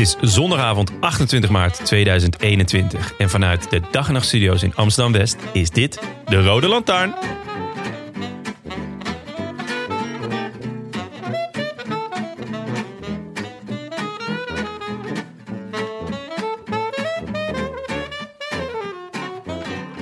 Het is zondagavond 28 maart 2021 en vanuit de Dag en Nacht Studio's in Amsterdam West is dit de Rode Lantaarn.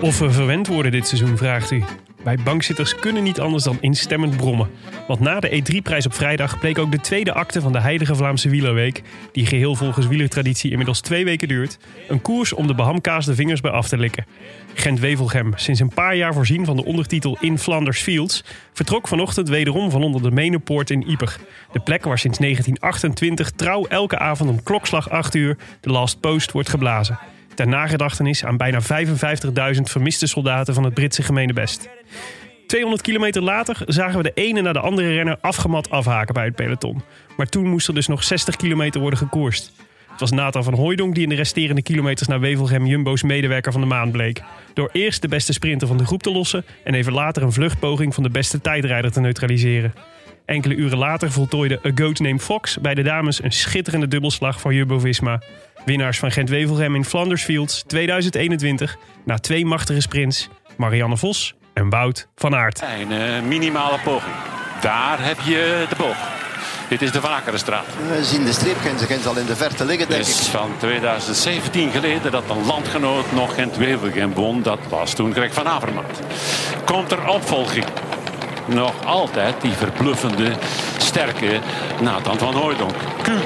Of we verwend worden dit seizoen, vraagt u. Wij bankzitters kunnen niet anders dan instemmend brommen. Want na de E3-prijs op vrijdag bleek ook de tweede acte van de Heilige Vlaamse Wielerweek, die geheel volgens wielertraditie inmiddels twee weken duurt, een koers om de behamkaasde vingers bij af te likken. Gent-Wevelgem, sinds een paar jaar voorzien van de ondertitel In Flanders Fields, vertrok vanochtend wederom van onder de Menepoort in Ieper. De plek waar sinds 1928 trouw elke avond om klokslag 8 uur de Last Post wordt geblazen ter nagedachtenis aan bijna 55.000 vermiste soldaten van het Britse gemeenebest. 200 kilometer later zagen we de ene na de andere renner afgemat afhaken bij het peloton. Maar toen moest er dus nog 60 kilometer worden gekoerst. Het was Nathan van Hooijdonk die in de resterende kilometers naar Wevelgem Jumbo's medewerker van de maand bleek. Door eerst de beste sprinter van de groep te lossen en even later een vluchtpoging van de beste tijdrijder te neutraliseren. Enkele uren later voltooide A Goat Named Fox bij de dames een schitterende dubbelslag van Jumbo-Visma. Winnaars van Gent-Wevelgem in Flanders Fields 2021 na twee machtige sprints Marianne Vos en Wout van Aert. Een uh, minimale poging. Daar heb je de boog. Dit is de Van Akkerenstraat. We zien de streepgrens al in de verte liggen, denk Het is ik. van 2017 geleden dat een landgenoot nog Gent-Wevelgem won. Dat was toen Greg van Avermaat. Komt er opvolging? Nog altijd die verbluffende, sterke Nathan van Hooijdonk. Kuhn.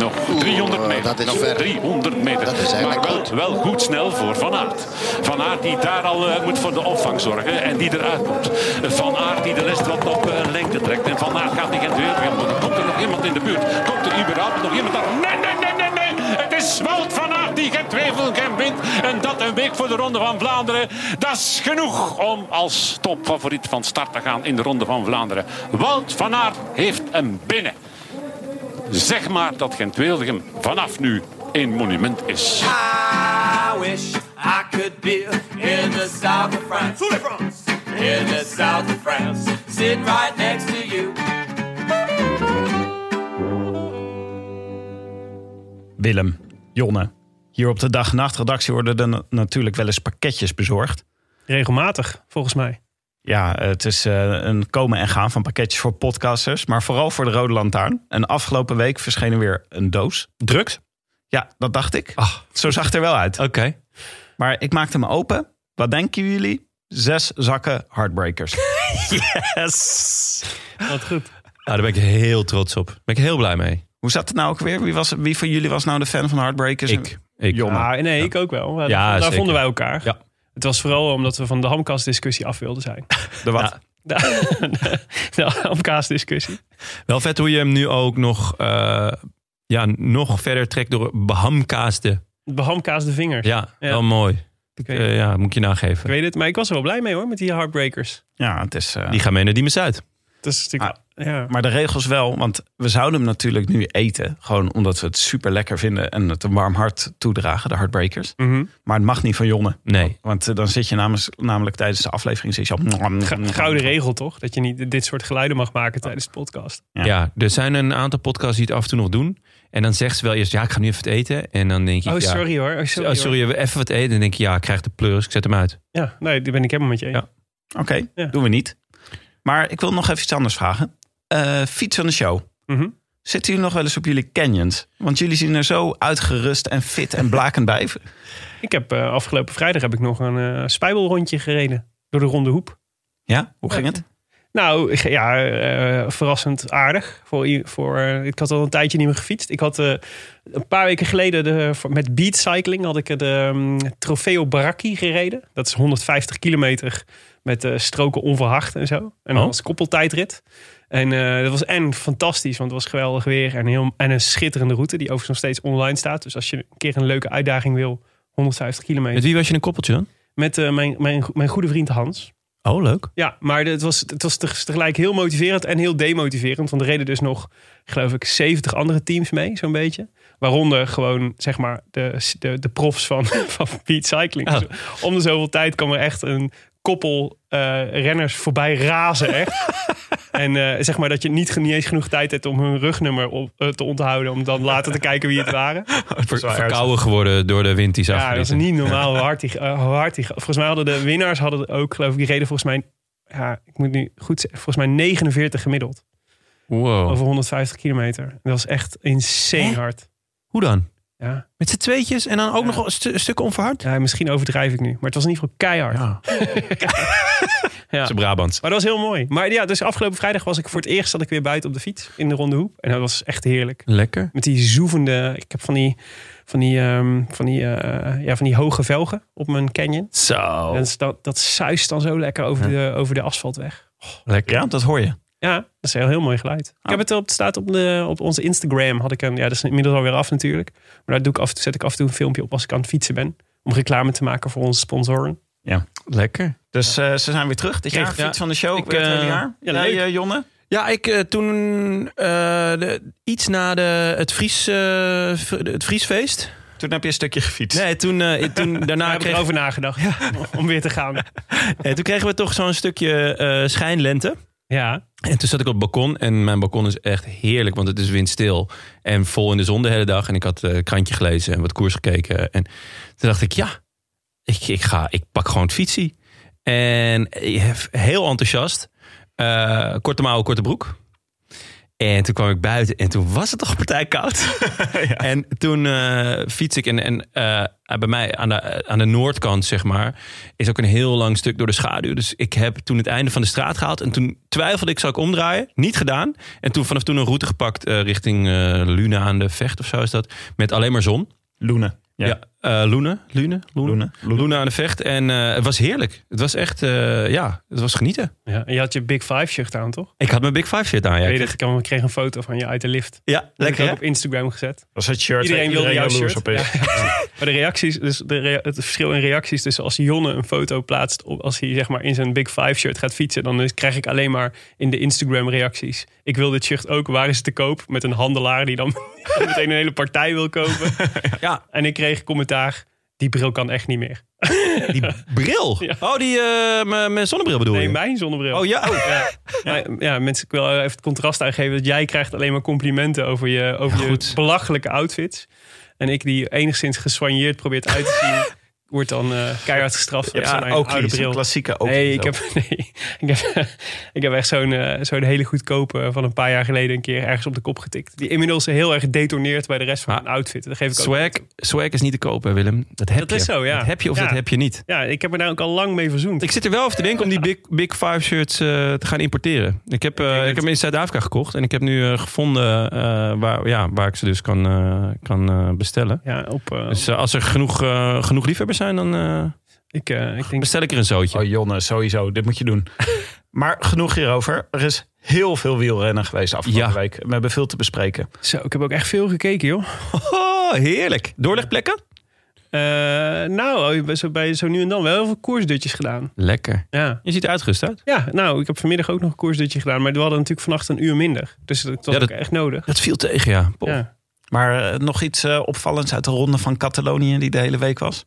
Nog 300 meter. dat is nog ver. 300 meter. Dat is eigenlijk maar wel, goed. wel goed snel voor Van Aert. Van Aert die daar al eh, moet voor de opvang zorgen en die eruit moet. Van Aert die de rest wat op eh, lengte trekt. En Van Aert gaat niet Gent weer. Komt er nog iemand in de buurt? Komt er überhaupt nog iemand daar? Nee, nee, nee, nee, nee. Het is Wout van Aert die Gent Wevelgem wint. En dat een week voor de Ronde van Vlaanderen. Dat is genoeg om als topfavoriet van start te gaan in de Ronde van Vlaanderen. Wout van Aert heeft hem binnen. Zeg maar dat Gent Wevelgem vanaf nu een monument is. I wish I could be in the south of France. In the south of France. Sitting right next to you. Willem, Jonne. Hier op de dag- en nachtredactie worden er na- natuurlijk wel eens pakketjes bezorgd. Regelmatig, volgens mij. Ja, het is eh, een komen en gaan van pakketjes voor podcasters. Maar vooral voor de Rode Lantaarn. En afgelopen week verscheen er weer een doos. Drugs? Ja, dat dacht ik. Ach. Zo zag het er wel uit. Oké. Maar ik maakte hem open. Wat denken jullie? Zes zakken Heartbreakers. Yes! Wat goed. Nou, daar ben ik heel trots op. Daar ben ik heel blij mee. Hoe zat het nou ook weer? Wie, was, wie van jullie was nou de fan van Heartbreakers? Ik. ik. Ah, nee, ik ook wel. Ja, daar zeker. vonden wij elkaar. Ja. Het was vooral omdat we van de hamkaasdiscussie af wilden zijn. De wat? Ja. De, de, hamkaasdiscussie. Wel vet hoe je hem nu ook nog, eh, ja, nog verder trekt door behamkaasde. Behamkaasde vingers. Ja, Ja. wel mooi. Ik weet, Eh, ja, moet je ik nageven. weet het, maar ik was er wel blij mee hoor, met die heartbreakers. Ja, het is... eh, Die gaan mee naar Diemen Zuid. Dat is natuurlijk... ja. Maar de regels wel, want we zouden hem natuurlijk nu eten. Gewoon omdat we het super lekker vinden en het een warm hart toedragen, de Heartbreakers. Mhm. Maar het mag niet van Jonne. Nee. Want eh, dan zit je namens, namelijk tijdens de aflevering zit je al... Gouden regel toch? Dat je niet dit soort geluiden mag maken tijdens de podcast. Ja. Ja. er zijn een aantal podcasts die het af en toe nog doen. En dan zegt ze wel eerst, ja, ik ga nu even wat eten. En dan denk je, Oh, ja, sorry hoor. Oh, sorry, oh, sorry, even wat eten. En dan denk je, ja, ik krijg de pleurs, ik zet hem uit. hoor. Ja, nee, die ben ik helemaal met je. Oké, Ja. doen we niet. Maar ik wil nog even iets anders vragen. Eh, fiets van de show. Mhm. Zitten jullie nog wel eens op jullie canyons? Want jullie zien er zo uitgerust en fit en blakend bij. Ik heb eh, afgelopen vrijdag heb ik nog een eh spijbelrondje gereden. Door de Ronde Hoep. Ja, hoe ging het? Nou, ja, verrassend aardig. Voor, voor, ik had al een tijdje niet meer gefietst. Ik had een paar weken geleden de, met Beat Cycling had ik de um, Trofeo Baracchi gereden. Dat is 150 kilometer met stroken onverhard en zo. En dan Oh. als koppeltijdrit. En eh, dat was en fantastisch, want het was geweldig weer. En, heel, en een schitterende route die overigens nog steeds online staat. Dus als je een keer een leuke uitdaging wil, 150 kilometer. Met wie was je een koppeltje dan? Met eh, mijn, mijn, mijn goede vriend Hans. Oh, leuk. Ja, maar het was, het was teg- tegelijk heel motiverend en heel demotiverend. Want er reden dus nog, geloof ik, 70 andere teams mee, zo'n beetje. Waaronder gewoon, zeg maar, de, de, de profs van, van Beat Cycling. Oh. Dus om de zoveel tijd kwam er echt een koppel eh, renners voorbij razen, echt. en eh, zeg maar dat je niet, niet eens genoeg tijd hebt om hun rugnummer op, eh, te onthouden. Om dan later te kijken wie het waren. Ver- verkouden geworden door de wind die ze Ja, dat is niet normaal hoe hard die, hoe hard die... Volgens mij hadden de winnaars hadden ook, geloof ik, die reden volgens mij... Ja, ik moet nu goed zeggen, volgens mij 49 gemiddeld. Wow. Over 150 kilometer. Dat was echt insane Hè? hard. Hoe dan? Ja. Met z'n tweetjes en dan ook Ja. nog een, stu- een stuk onverhard? ja, misschien overdrijf ik nu. Maar het was in ieder geval keihard. Ja. Ja. Ze Brabants. Maar dat was heel mooi. Maar ja, dus afgelopen vrijdag was ik voor het eerst dat ik weer buiten op de fiets in de Ronde Hoep. En dat was echt heerlijk. Lekker. Met die zoevende... Ik heb van die, van die, ehm, van die, eh, ja, van die hoge velgen op mijn canyon. Zo. En dat, dat suist dan zo lekker over, de, over de asfaltweg. Lekker. Ja, dat hoor je. Ja, dat is een heel mooi geluid. Ik Oh. heb het op, staat op, de, op onze Instagram. Had ik een, ja, dat is inmiddels alweer af natuurlijk. Maar daar doe ik af, zet ik af en toe een filmpje op als ik aan het fietsen ben. Om reclame te maken voor onze sponsoren. Lekker. Dus eh, ze zijn weer terug. Dit Kreeg- jaar fiets ja. van de show. Ik, weer het eh, jaar. ja, Jij, eh, Jonne? Ja, ik eh, toen eh, de, iets na de, het, Fries, v- het Vriesfeest. Toen heb je een stukje gefietst. Nee, toen, eh, toen, daarna Daar heb ik kreeg, erover nagedacht. Om weer te gaan. eh, toen kregen we toch zo'n stukje eh, schijnlente. Ja, En toen zat ik op het balkon en mijn balkon is echt heerlijk, want het is windstil en vol in de zon de hele dag. En ik had eh, krantje gelezen en wat koers gekeken. En toen dacht ik, ja, ik, ik, ga, ik pak gewoon het fietsie. En eh, heel enthousiast, Eh, korte mouwen, korte broek. En toen kwam ik buiten en toen was het toch partij koud. En toen eh, fiets ik en, en eh, bij mij aan de, aan de noordkant, zeg maar, is ook een heel lang stuk door de schaduw. Dus ik heb toen het einde van de straat gehaald. En toen twijfelde ik, zou ik omdraaien? Niet gedaan. En toen vanaf toen een route gepakt eh, richting Luna aan de Vecht of zo is dat. Met alleen maar zon. Loenen. Ja, Ja. eh, Lune, Lune, Loenen. Luna aan de Vecht. En eh, het was heerlijk. Het was echt, eh, ja, het was genieten. ja. En je had je Big Five shirt aan, toch? Ik had mijn Big Five shirt aan. Ja, Weet je ik kreeg een foto van je uit de lift. ja Dat heb lekker ik ook op Instagram gezet. Dat was het shirt Iedereen wilde jouw shirt. op is. Maar de reacties, dus de rea- het verschil in reacties tussen als Jonne een foto plaatst, op, als hij zeg maar in zijn Big Five shirt gaat fietsen, dan is- krijg ik alleen maar in de Instagram reacties. Ik wil dit shirt ook, waar is het te koop? Met een handelaar die dan meteen een hele partij wil kopen. Ja. En ik kreeg commentaar, die bril kan echt niet meer. Die bril. Ja. Oh, die eh, mijn- zonnebril bedoel Nee, je? mijn zonnebril. Oh ja. Ja, ja, mensen, ik wil even het contrast aangeven dat jij krijgt alleen maar complimenten over je, over je belachelijke outfits. En ik die enigszins gesoigneerd probeert uit te zien, wordt dan eh, keihard gestraft. Je hebt voor zo'n mijn oude zo'n bril. klassieke Oakley. Nee, ik heb, nee ik, heb, ik heb echt zo'n eh, zo'n hele goedkope van een paar jaar geleden een keer ergens op de kop getikt. Die inmiddels heel erg detoneert bij de rest van Ah. mijn outfit. Dat geef ik ook Swag, toe. swag is niet te kopen, Willem. Dat heb Dat je. is zo, ja. Dat heb je of Ja. dat heb je niet. Ja, ik heb me daar ook al lang mee verzoend. Ik zit er wel over te denken om die Big, big Five shirts eh, te gaan importeren. Ik heb, eh, ik denk heb hem in Zuid-Afrika gekocht. En ik heb nu eh, gevonden eh, waar, ja, waar ik ze dus kan, eh, kan eh, bestellen. ja, op, eh, Dus eh, als er genoeg, eh, genoeg liefhebbers zijn, dan eh, ik, eh, ik denk bestel ik er een zootje. Oh Jonne, sowieso. Dit moet je doen. maar genoeg hierover. Er is heel veel wielrennen geweest afgelopen Ja. week. We hebben veel te bespreken. Zo, ik heb ook echt veel gekeken, joh. Oh, heerlijk. Doorlegplekken? Eh, nou, bij zo, bij zo nu en dan wel heel veel koersdutjes gedaan. Lekker. Ja. Je ziet er uitgerust uit. ja, nou, ik heb vanmiddag ook nog een koersdutje gedaan. Maar we hadden natuurlijk vannacht een uur minder. Dus dat was Ja, dat- ook echt nodig. Dat viel tegen, ja. Ja. Maar nog iets opvallends uit de ronde van Catalonië die de hele week was?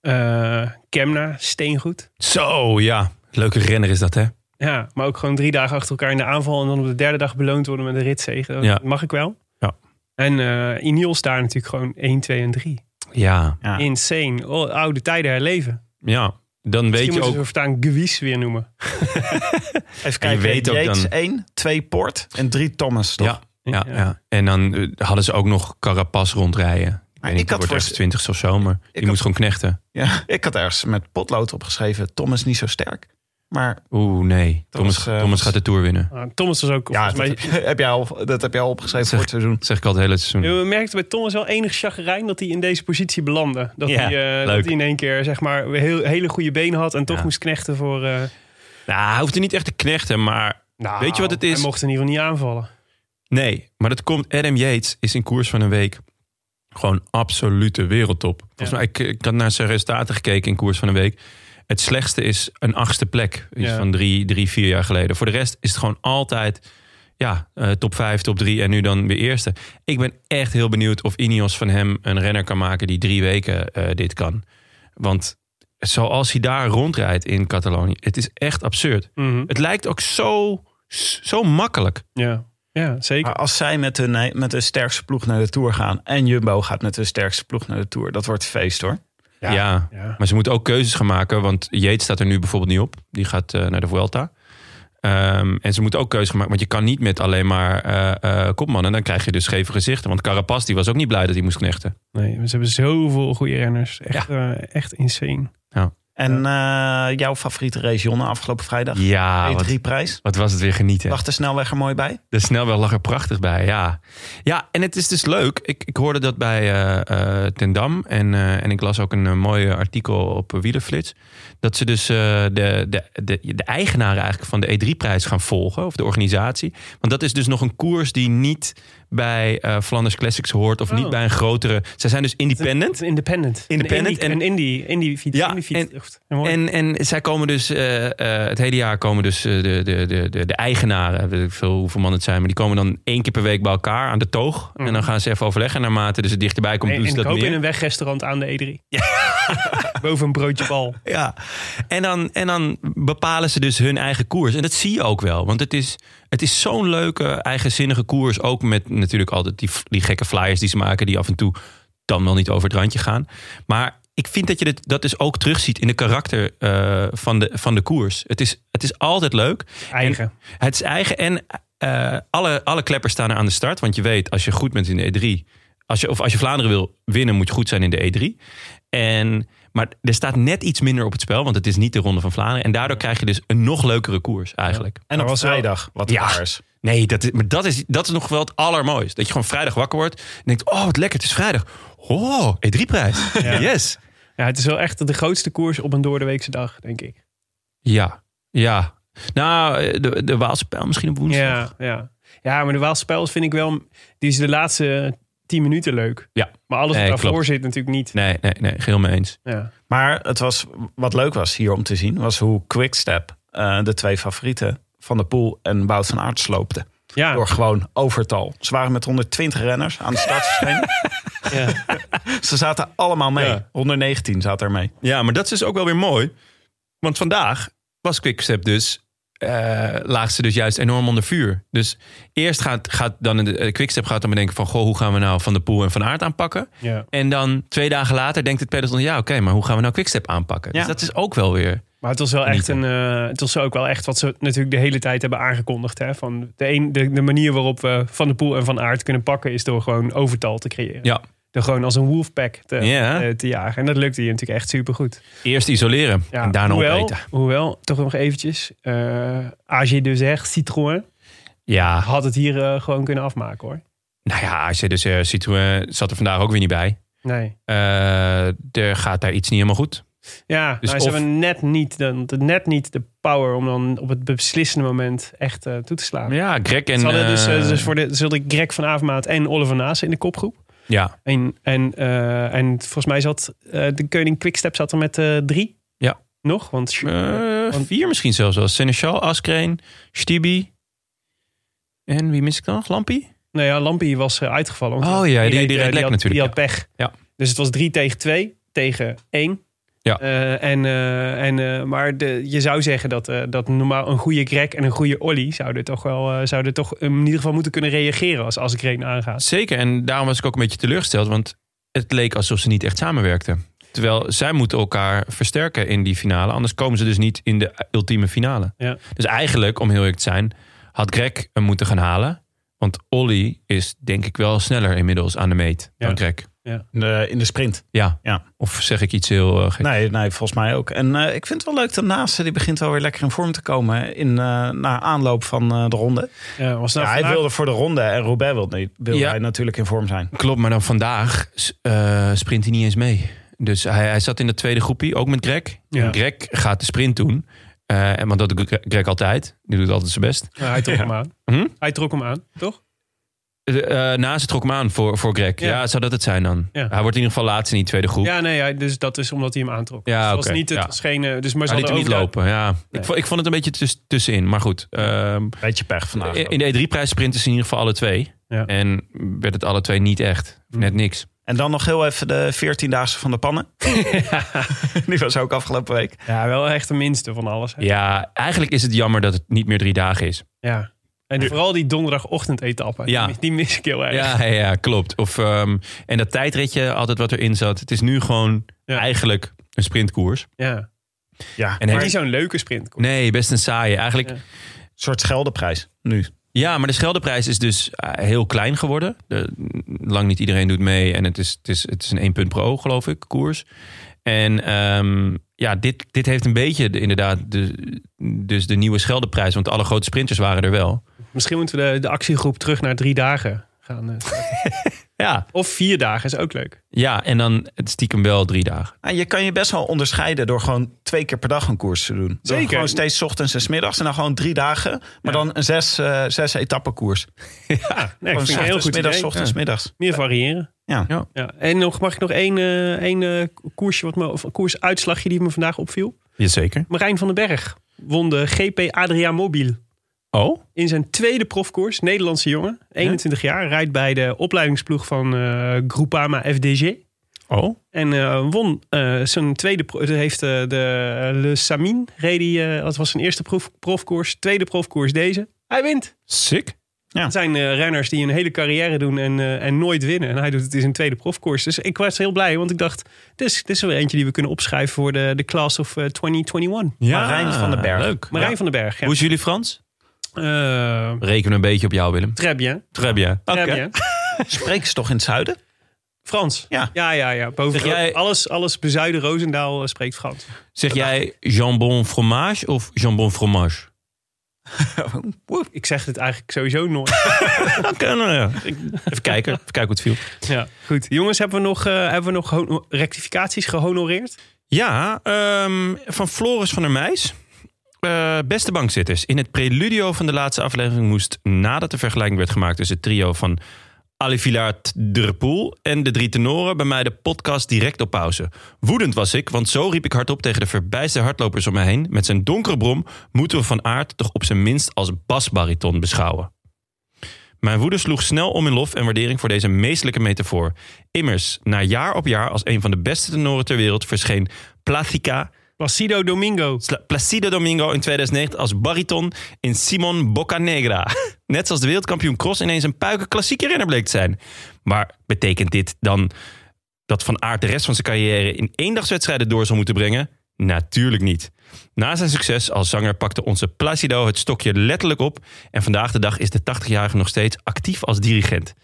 Eh, Kemna, steengoed. Zo, ja. Leuke renner is dat, hè? Ja, maar ook gewoon drie dagen achter elkaar in de aanval. En dan op de derde dag beloond worden met een ritzege. Dat Ja. mag ik wel. Ja. En eh Ineos daar natuurlijk gewoon 1, 2 en 3. Ja. Ja. Insane. Oh, oude tijden herleven. Ja. Dan weet Misschien je moeten ook... ze voortaan Gewies weer noemen. Even En je kijken. weet ook dan- 1, 2 Port en 3 Thomas. Toch? Ja. Ja, ja. En dan eh, hadden ze ook nog Carapaz rondrijden. Ik ik had wordt voor- twintigste of zo, maar die had- moest gewoon knechten. Ja, ik had ergens met potlood opgeschreven, Thomas niet zo sterk. Maar Oeh, nee. Thomas, eh, Thomas gaat de Tour winnen. Ah, Thomas was ook ja, volgens dat mij... heb, jij al, dat heb jij al opgeschreven voor het seizoen. Dat zeg ik al het hele seizoen. We merkten bij Thomas wel enig chagrijn dat hij in deze positie belandde. Dat, Ja, hij, eh, dat hij in één keer zeg maar heel, hele goede benen had en toch Ja. moest knechten voor... eh, Nou, hij hoeft er niet echt te knechten, maar nou, Weet je wat het is? Hij mocht in ieder geval niet aanvallen. nee. Maar dat komt, Adam Yates is in koers van een week gewoon absolute wereldtop. Volgens Ja. mij, ik, ik had naar zijn resultaten gekeken in koers van een week. Het slechtste is een achtste plek. Ja. van drie, drie, vier jaar geleden. Voor de rest is het gewoon altijd ja, eh, top vijf, top drie en nu dan weer eerste. Ik ben echt heel benieuwd of Ineos van hem een renner kan maken die drie weken eh, dit kan. Want zoals hij daar rondrijdt in Catalonië, het is echt absurd. Mhm. Het lijkt ook zo, zo makkelijk. Ja. Ja, zeker. Maar als zij met de, met de sterkste ploeg naar de Tour gaan... en Jumbo gaat met de sterkste ploeg naar de Tour... dat wordt feest hoor. Ja, Ja. maar ze moeten ook keuzes gaan maken. Want Yates staat er nu bijvoorbeeld niet op. Die gaat eh, naar de Vuelta. Ehm, en ze moeten ook keuzes gaan maken. Want je kan niet met alleen maar eh eh kopmannen. Dan krijg je dus scheve gezichten. Want Carapaz die was ook niet blij dat hij moest knechten. Nee, ze hebben zoveel goede renners. Echt, eh, echt insane. En eh, jouw favoriete Jonne, afgelopen vrijdag? Ja, wat, E3-prijs. wat was het weer genieten. Lag de snelweg er mooi bij? De snelweg lag er prachtig bij, ja. Ja, en het is dus leuk. Ik, ik hoorde dat bij eh eh Ten Dam. En, en ik las ook een mooi artikel op Wielerflits. Dat ze dus de, de, de, de eigenaren eigenlijk van de E3-prijs gaan volgen. Of de organisatie. Want dat is dus nog een koers die niet bij eh Flanders Classics hoort. Of Oh. niet bij een grotere... Zij zijn dus independent. Independent. Independent Een en- indie, een indie, indie fiets. Ja, indie fiets. en-. En, en zij komen dus, eh, eh, het hele jaar komen dus de, de, de, de, de eigenaren, weet ik veel hoeveel man het zijn, maar die komen dan één keer per week bij elkaar aan de toog. En dan gaan ze even overleggen. En naarmate dus het dichterbij komt, en, doen en ze ik dat hoop meer. in een wegrestaurant aan de E3. Boven een broodje bal. Ja, en dan, en dan bepalen ze dus hun eigen koers. En dat zie je ook wel. Want het is, het is zo'n leuke, eigenzinnige koers. Ook met natuurlijk altijd die, die gekke flyers die ze maken... die af en toe dan wel niet over het randje gaan. Maar ik vind dat je dit, dat dus ook terugziet in de karakter eh, van, de, van de koers. Het is, het is altijd leuk. Eigen. En het is eigen. En eh, alle, alle kleppers staan er aan de start. Want je weet, als je goed bent in de E3... Als je, of als je Vlaanderen wil winnen, moet je goed zijn in de E3. En, maar er staat net iets minder op het spel, want het is niet de Ronde van Vlaanderen. En daardoor krijg je dus een nog leukere koers eigenlijk. En op was wel- vrijdag, wat Ja. waar is. Nee, dat is, maar dat is, dat is nog wel het allermooiste. Dat je gewoon vrijdag wakker wordt en denkt, oh wat lekker, het is vrijdag. Oh, E3-prijs. Yes. Ja, het is wel echt de grootste koers op een doordeweekse dag, denk ik. Ja, ja. Nou, de, de Waalse pijl misschien op woensdag. Ja, ja. ja, maar de Waalse Pijls vind ik wel... Die is de laatste tien minuten leuk. Ja. Maar alles wat Nee, daarvoor klopt. zit natuurlijk niet. Nee, nee, nee, geheel mee eens. Ja. Maar het was, wat leuk was hier om te zien, was hoe Quickstep eh, de twee favorieten van de Poel en Wout van Aert sloopte. Ja. Door gewoon overtal. Ze waren met 120 renners aan de start verschenen. ja. Ze zaten allemaal mee. Ja. 119 zaten er mee. Ja, maar dat is dus ook wel weer mooi. Want vandaag was Quickstep dus... eh laag ze dus juist enorm onder vuur. Dus eerst gaat, gaat dan de eh, Quickstep gaat dan bedenken van... Goh, hoe gaan we nou Van de Poel en Van Aert aanpakken? ja. En dan twee dagen later denkt het peloton... ja, oké, maar hoe gaan we nou Quickstep aanpakken? Ja. Dus dat is ook wel weer... Maar het was wel echt een. eh, het was ook wel echt wat ze natuurlijk de hele tijd hebben aangekondigd. Hè? Van de, een, de, de manier waarop we Van de Poel en Van Aert kunnen pakken is door gewoon overtal te creëren. Ja, Door gewoon als een wolfpack te, eh, te jagen. En dat lukte hier natuurlijk echt supergoed. eerst isoleren Ja, en daarna hoewel, opeten. hoewel, toch nog eventjes. eh AG2R Citroën Ja, had het hier eh, gewoon kunnen afmaken hoor. nou ja, als je dus Citroën zat er vandaag ook weer niet bij. Nee. Er gaat daar iets niet helemaal goed. Ja, Dus nou, ze of- hebben net niet, de, net niet de power om dan op het beslissende moment echt toe te slaan. Ja, Greg en... ze dus, dus voor de, hadden Greg van Avermaat en Oliver Naas in de kopgroep. Ja, En, en, eh, en volgens mij zat eh, de Koning Quickstep zat er met eh, drie. Ja. Nog, want Want- vier misschien zelfs wel. Seneschal, Askreen, Stibi. En wie mis ik dan nog? Lampie? nou ja, Lampie was uitgevallen. Oh ja, die- die had, natuurlijk, Die had pech. Ja. Dus het was drie tegen twee tegen één. Ja. Eh, en, eh, en, eh, maar de, je zou zeggen dat, dat normaal een goede Greg en een goede Olly zouden toch wel zouden toch in ieder geval moeten kunnen reageren als als Greg aangaat. Zeker, en daarom was ik ook een beetje teleurgesteld. Want het leek alsof ze niet echt samenwerkten. Terwijl zij moeten elkaar versterken in die finale. Anders komen ze dus niet in de ultieme finale. Ja. Dus eigenlijk, om heel eerlijk te zijn... had Greg hem moeten gaan halen. Want Olly is denk ik wel sneller inmiddels aan de meet dan Ja. In de, in de sprint. Ja. Ja. Of zeg ik iets heel uh, gek? Nee, nee, volgens mij ook. En uh, ik vind het wel leuk, de naaste die begint wel weer lekker in vorm te komen in, uh, na aanloop van uh, de ronde. Ja, was nou ja, vandaag... Hij wilde voor de ronde en Roubaix wil, niet, wil Ja. hij natuurlijk in vorm zijn. Klopt, maar dan vandaag uh, sprint hij niet eens mee. Dus hij, hij zat in de tweede groepie, ook met Greg. Ja. En Greg gaat de sprint doen. Uh, en want dat doet Greg altijd. Die doet altijd zijn best. Ja, hij trok Ja. hem aan. Hm? Hij trok hem aan, toch? Uh, naast het trok hem aan voor, voor Greg. Ja. Ja. zou dat het zijn dan? Ja. Hij wordt in ieder geval laatst in die tweede groep. Ja, nee, hij- dus dat is omdat hij hem aantrok. Ja, Dus het was oké, niet het ja. schenen... Dus maar ze Hij liet niet ook- lopen. Ja. Nee. Ik, vond, ik vond het een beetje tuss- tussenin. Maar goed. ehm, Beetje pech vandaag. in de E3-prijs sprinten ze in ieder geval alle twee. Ja. En werd het alle twee niet echt. Net niks. En dan nog heel even de 14-daagse van de pannen. die was ook afgelopen week. Ja, wel echt de minste van alles. hè. Ja, eigenlijk is het jammer dat het niet meer drie dagen is. Ja. En vooral die donderdagochtend-etappe. Ja. Die, die mis ik heel erg. Ja, ja, ja, klopt. Of, ehm, en dat tijdritje, altijd wat erin zat. Het is nu gewoon Ja. eigenlijk een sprintkoers. Ja. Ja, En Maar heeft- niet zo'n leuke sprint. nee, best een saaie. Eigenlijk, Ja. ja. een soort scheldeprijs nu. maar de Scheldeprijs is dus eh, heel klein geworden. De, lang niet iedereen doet mee. En het is, het is, het is een 1 punt pro, geloof ik, koers. En ehm, ja, dit, dit heeft een beetje de, inderdaad de, dus de nieuwe Scheldeprijs. Want alle grote sprinters waren er wel. Misschien moeten we de, de actiegroep terug naar drie dagen gaan. eh. Ja, of vier dagen is ook leuk. ja en dan het stiekem wel drie dagen. En je kan je best wel onderscheiden door gewoon twee keer per dag een koers te doen. Door Zeker. Gewoon steeds 's ochtends en 's middags en dan gewoon drie dagen. Maar Ja. dan een zes, eh zes etappen koers. Nee, Gewoon ik vind het heel goed middags, idee. ochtends, middags. Meer variëren. Ja. Ja. Ja. En nog, mag ik nog één, eh, één koersje, wat me, of een koersuitslagje die me vandaag opviel? Jazeker. Marijn van den Berg won de GP Adria Mobiel. Oh? In zijn tweede profkoers, Nederlandse jongen, 21 jaar, rijdt bij de opleidingsploeg van eh Groupama FDG. Oh? En eh, won eh, zijn tweede, heeft eh, de Le Samin, reed hij, eh, dat was zijn eerste prof, profkoers, tweede profkoers deze. Hij wint. Sick. Het zijn eh, renners die een hele carrière doen en, eh, en nooit winnen. En hij doet het in zijn tweede profkoers. Dus ik was heel blij, want ik dacht, dit is, dit is er weer eentje die we kunnen opschrijven voor de, de class of eh, 2021. Ja, Marijn van den Berg. Leuk. Marijn Ja. van den Berg, ja. Hoe is jullie Frans? Eh, Rekenen een beetje op jou, Willem. très bien. Très bien. Très Oké. bien. Spreken ze toch in het zuiden? Frans. Ja. ja, ja. ja. Boven, jij- alles, alles bezuiden Roosendaal eh, spreekt Frans. Zeg jij jambon fromage of jambon fromage? Ik zeg het eigenlijk sowieso nooit. Oké, nou ja. Ik- Even kijken. Even kijken hoe het viel. ja, goed. Jongens, hebben we nog, eh, hebben we nog rectificaties gehonoreerd? Ja, ehm, van Floris van der Meijs. Eh, beste bankzitters, in het preludio van de laatste aflevering moest nadat de vergelijking werd gemaakt tussen het trio van Ali de Poel en de drie tenoren bij mij de podcast direct op pauze. Woedend was ik, want zo riep ik hardop tegen de verbijste hardlopers om mij heen. Met zijn donkere brom moeten we van aard toch op zijn minst als basbariton beschouwen. Mijn woede sloeg snel om in lof en waardering voor deze meestelijke metafoor. Immers, na jaar op jaar als een van de beste tenoren ter wereld verscheen Placica Placido Domingo. Placido Domingo in 2009 als bariton in Simon Boccanegra. Net zoals de wereldkampioen Cross ineens een puiken klassieke renner bleek te zijn. Maar betekent dit dan dat Van Aert de rest van zijn carrière in eendagswedstrijden door zal moeten brengen? Natuurlijk niet. Na zijn succes als zanger pakte onze Placido het stokje letterlijk op en vandaag de dag is de 80-jarige nog steeds actief als dirigent.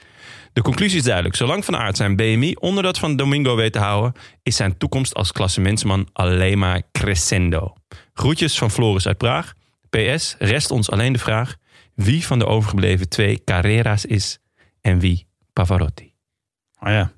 De conclusie is duidelijk. Zolang Van Aert zijn BMI onder dat van Domingo weet te houden, is zijn toekomst als klassementsman alleen maar crescendo. Groetjes van Floris uit Praag. PS, rest ons alleen de vraag wie van de overgebleven twee Carrera's is en wie Pavarotti. Oh ja.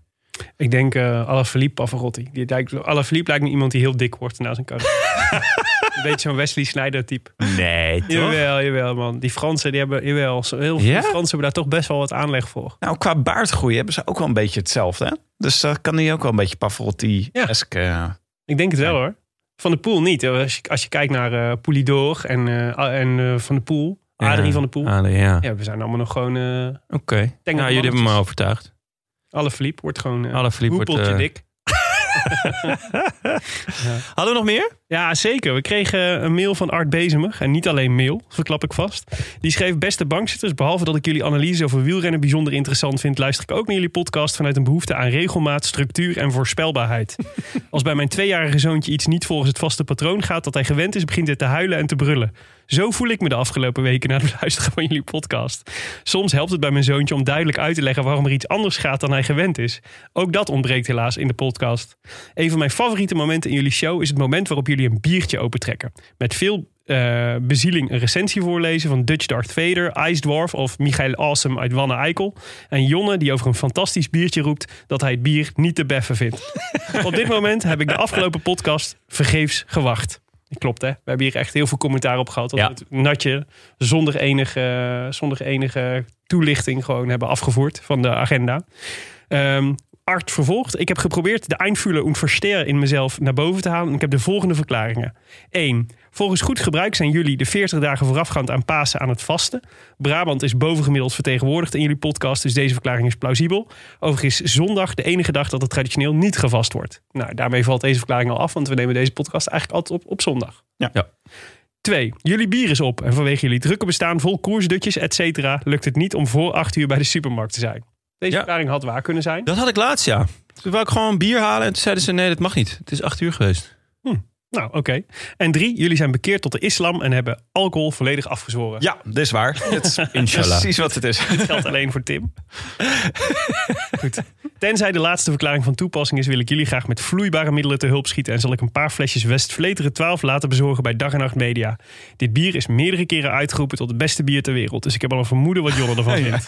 Ik denk eh Alaphilippe Pavarotti. Die lijkt, Alaphilippe lijkt me iemand die heel dik wordt na zijn carrière. een beetje zo'n Wesley Snyder type. Nee, toch? Jawel, jawel man. Die Fransen, die hebben, jawel, heel veel Ja? Fransen hebben daar toch best wel wat aanleg voor. Nou, qua baardgroei hebben ze ook wel een beetje hetzelfde. Hè? Dus dat kan die ook wel een beetje Pavarotti-esque. eh, Ik denk het wel hoor. Van de Poel niet. Als je, als je kijkt naar Poulidor en, eh, en Van de Poel. Adrie van de Poel. Ja. Ja, we zijn allemaal nog gewoon... Oké. Nou, jullie hebben me overtuigd. Alaphilippe wordt gewoon uh, Alaphilippe wordt, dik. Hadden we nog meer? Ja, zeker. We kregen een mail van Art Bezemer. En niet alleen mail, verklap ik vast. Die schreef, beste bankzitters, behalve dat ik jullie analyse over wielrennen bijzonder interessant vind, luister ik ook naar jullie podcast vanuit een behoefte aan regelmaat, structuur en voorspelbaarheid. Als bij mijn tweejarige zoontje iets niet volgens het vaste patroon gaat dat hij gewend is, begint hij te huilen en te brullen. Zo voel ik me de afgelopen weken na het luisteren van jullie podcast. Soms helpt het bij mijn zoontje om duidelijk uit te leggen waarom er iets anders gaat dan hij gewend is. Ook dat ontbreekt helaas in de podcast. Een van mijn favoriete momenten in jullie show is het moment waarop jullie een biertje opentrekken. Met veel eh, bezieling een recensie voorlezen van Dutch Darth Vader, Ice Dwarf of Michael Awesome uit Wanne Eikel. En Jonne die over een fantastisch biertje roept dat hij het bier niet te beffen vindt. Op dit moment heb ik de afgelopen podcast vergeefs gewacht. Klopt hè, we hebben hier echt heel veel commentaar op gehad. Dat Ja. we het natje zonder enige, zonder enige toelichting gewoon hebben afgevoerd van de agenda. Ehm, Art vervolgt. Ik heb geprobeerd de Einfühler und Versteer in mezelf naar boven te halen. En ik heb de volgende verklaringen. 1. Volgens goed gebruik zijn jullie de 40 dagen voorafgaand aan Pasen aan het vasten. Brabant is bovengemiddeld vertegenwoordigd in jullie podcast, dus deze verklaring is plausibel. Overigens is zondag de enige dag dat het traditioneel niet gevast wordt. Nou, daarmee valt deze verklaring al af, want we nemen deze podcast eigenlijk altijd op op zondag. Ja. Ja. Twee, jullie bier is op en vanwege jullie drukke bestaan vol koersdutjes, et cetera, lukt het niet om voor 8 uur bij de supermarkt te zijn. Deze Ja. verklaring had waar kunnen zijn. Dat had ik laatst, ja. Toen wou ik gewoon bier halen en toen zeiden ze nee, dat mag niet. Het is acht uur geweest. Nou, oké. En drie, jullie zijn bekeerd tot de islam en hebben alcohol volledig afgezworen. Ja, dit is waar. Dit is Inshallah. precies wat het is. Dat geldt alleen voor Tim. Goed. Tenzij de laatste verklaring van toepassing is, wil ik jullie graag met vloeibare middelen te hulp schieten. En zal ik een paar flesjes Westvleteren 12 laten bezorgen bij Dag en Nacht Media. Dit bier is meerdere keren uitgeroepen tot het beste bier ter wereld. Dus ik heb al een vermoeden wat Jonne ervan vindt.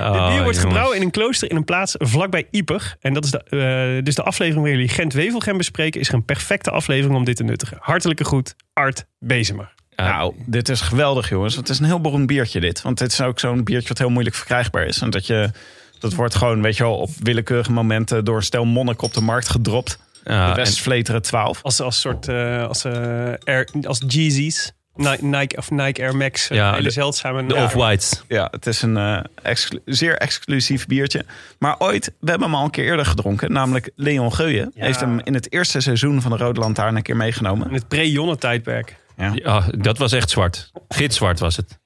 Oh, Dit bier wordt gebrouwen in een klooster in een plaats vlakbij Ieper. En dat is de, eh, dus de aflevering waar jullie Gent-Wevelgem bespreken... is er een perfecte aflevering om dit te nuttigen. Hartelijke groet, Art Bezemer. Nou, dit is geweldig, jongens. Het is een heel beroemd biertje, dit. Want dit is ook zo'n biertje wat heel moeilijk verkrijgbaar is. En dat je... Dat wordt gewoon, weet je wel, op willekeurige momenten door een stel monnik op de markt gedropt. Ja, de en- Westvleteren 12. Als, als soort, eh, als, Air, als Jeezys. Ni- Nike of Nike Air Max. Ja, hele de- zeldzame. de Ja. Off-Whites. Ja, het is een eh, exclu- zeer exclusief biertje. Maar ooit, we hebben hem al een keer eerder gedronken. Namelijk Leon Geuyen Ja. heeft hem in het eerste seizoen van de Rode Lantaarn een keer meegenomen. In het pre-Jonne-tijdperk. Ja. Ja, dat was echt zwart. Gitzwart was het.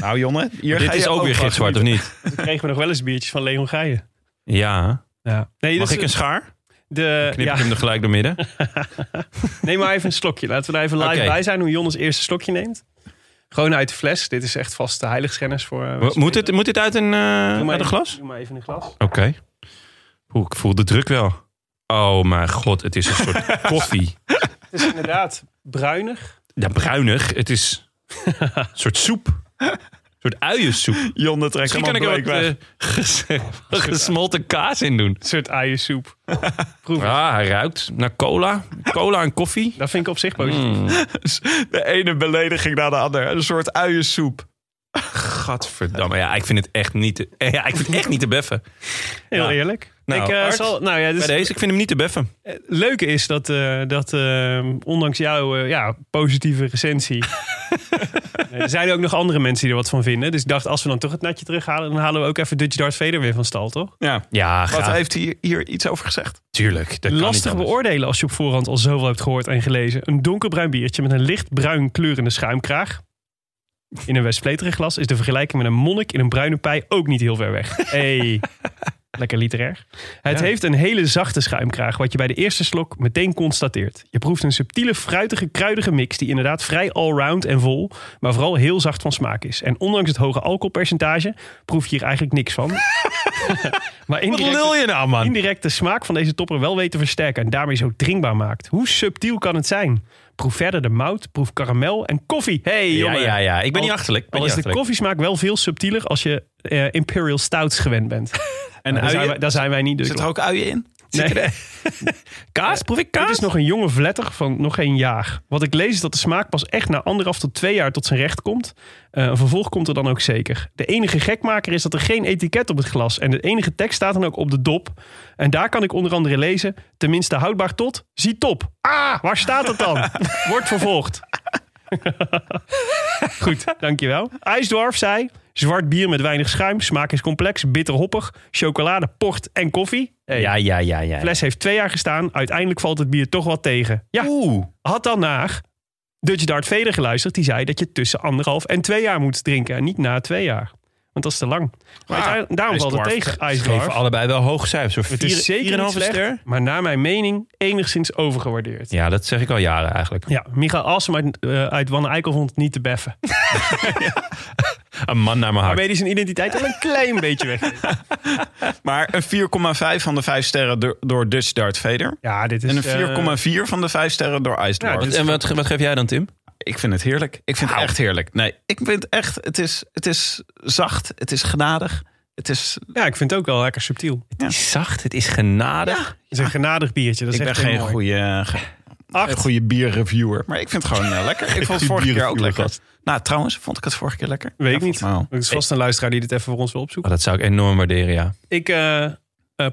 Nou Jonne, hier Dit ga is ook weer gitzwart, of niet? Toen kregen we nog wel eens biertjes van Leon Geijen. Ja. Ja. Nee, Mag dus ik een schaar? De, Knip ja, ik hem er gelijk door midden? Neem maar even een slokje. Laten we daar even live Oké. bij zijn hoe Jonnes eerste slokje neemt. Gewoon uit de fles. Dit is echt vast de heiligschennis voor... eh, Mo- Moet dit, moet dit uit een, maar uit een glas? Doe maar even een glas. Oké. Ik voel de druk wel. Oh mijn god, het is een soort koffie. Het is inderdaad bruinig. Ja, bruinig. Het is een soort soep. Een soort uiensoep. Jonne trekt Misschien kan ik er wat eh, ges- gesmolten kaas in doen. Een soort eiersoep. Proef. Ah, hij ruikt naar cola. Cola en koffie. Dat vind ik op zich positief. Mm. De ene belediging naar de andere. Een soort uiensoep. Gadverdamme. Ja, ik vind het echt niet te, ja, ik vind het echt niet te beffen. Heel Ja. eerlijk. Nou, ik, eh, Art, zal, nou ja, dus, Bij deze, ik vind hem niet te beffen. Het leuke is dat, eh, dat eh, ondanks jouw eh, ja, positieve recensie. er zijn ook nog andere mensen die er wat van vinden. Dus ik dacht, als we dan toch het natje terughalen, dan halen we ook even Dutch Darth Vader weer van stal, toch? Ja. Ja, Wat heeft hij hier iets over gezegd? Tuurlijk. Dat Lastig beoordelen als je op voorhand al zoveel hebt gehoord en gelezen. Een donkerbruin biertje met een lichtbruin kleurende schuimkraag. In een Westvleteren glas is de vergelijking met een monnik in een bruine pij ook niet heel ver weg. Hey. Lekker literair. Het Ja. heeft een hele zachte schuimkraag, wat je bij de eerste slok meteen constateert. Je proeft een subtiele, fruitige, kruidige mix die inderdaad vrij allround en vol, maar vooral heel zacht van smaak is. En ondanks het hoge alcoholpercentage proef je hier eigenlijk niks van. maar indirect, je nou, man? indirect de smaak van deze topper wel weet te versterken en daarmee zo drinkbaar maakt. Hoe subtiel kan het zijn? Proef verder de mout, proef karamel en koffie. Hey, Ja, jongen. ja, ja. Ik ben Al- niet achterlijk. Ben Al is de koffiesmaak wel veel subtieler als je eh, Imperial Stouts gewend bent. En daar, zijn uien? wij, daar zijn wij niet dus. Zit er ook uien in? Nee. Kaas? Proef ik Dit kaas? is nog een jonge vletter van nog geen jaar. Wat ik lees is dat de smaak pas echt na anderhalf tot twee jaar tot zijn recht komt. Eh, een vervolg komt er dan ook zeker. De enige gekmaker is dat er geen etiket op het glas. En de enige tekst staat dan ook op de dop. En daar kan ik onder andere lezen. Tenminste houdbaar tot, zie top. Ah, waar staat het dan? Wordt vervolgd. Goed, dankjewel. IJsdorf zei... Zwart bier met weinig schuim, smaak is complex, bitter hoppig, chocolade, port en koffie. Hey, Ja, ja, ja, ja. de fles heeft twee jaar gestaan. Uiteindelijk valt het bier toch wat tegen. Ja, Oeh. had dan naar Dutch Dart Vader geluisterd. Die zei dat je tussen anderhalf en twee jaar moet drinken. En niet na twee jaar. want dat is te lang. Maar uiteindelijk- daarom valt het tegen. IJsdwarf. geven allebei wel hoge cijfers. Het is zeker niet 4,5 slecht, ster. maar naar mijn mening enigszins overgewaardeerd. Ja, Ja, dat zeg ik al jaren eigenlijk. Michael Assem uit, uit Wanne Eikel vond het niet te beffen. Een man naar mijn hart. Waarmee hij zijn identiteit al een klein beetje weg. Maar een 4,5 van de 5 sterren door, door Dutch Dart Vader. Ja, dit is... En een eh, 4,4 van de 5 sterren door Ice. Ja, is- En wat, wat geef jij dan, Tim? Ik vind het heerlijk. Ik vind het echt heerlijk. Nee, ik vind het echt... Het is, het is zacht. Het is genadig. Het is... ja, ik vind het ook wel lekker subtiel. Het is zacht, het is genadig. Het is een genadig biertje. Dat is ik ben echt heel geen mooi. goede, ge- een goede bierreviewer. Maar ik vind het gewoon eh, lekker. Ik vond het vorige keer ook lekker. Nou, trouwens, vond ik het vorige keer lekker? Weet ik Ja, niet. Er is vast een luisteraar die dit even voor ons wil Oh, opzoeken. dat zou ik enorm waarderen, ja. Ik eh, eh,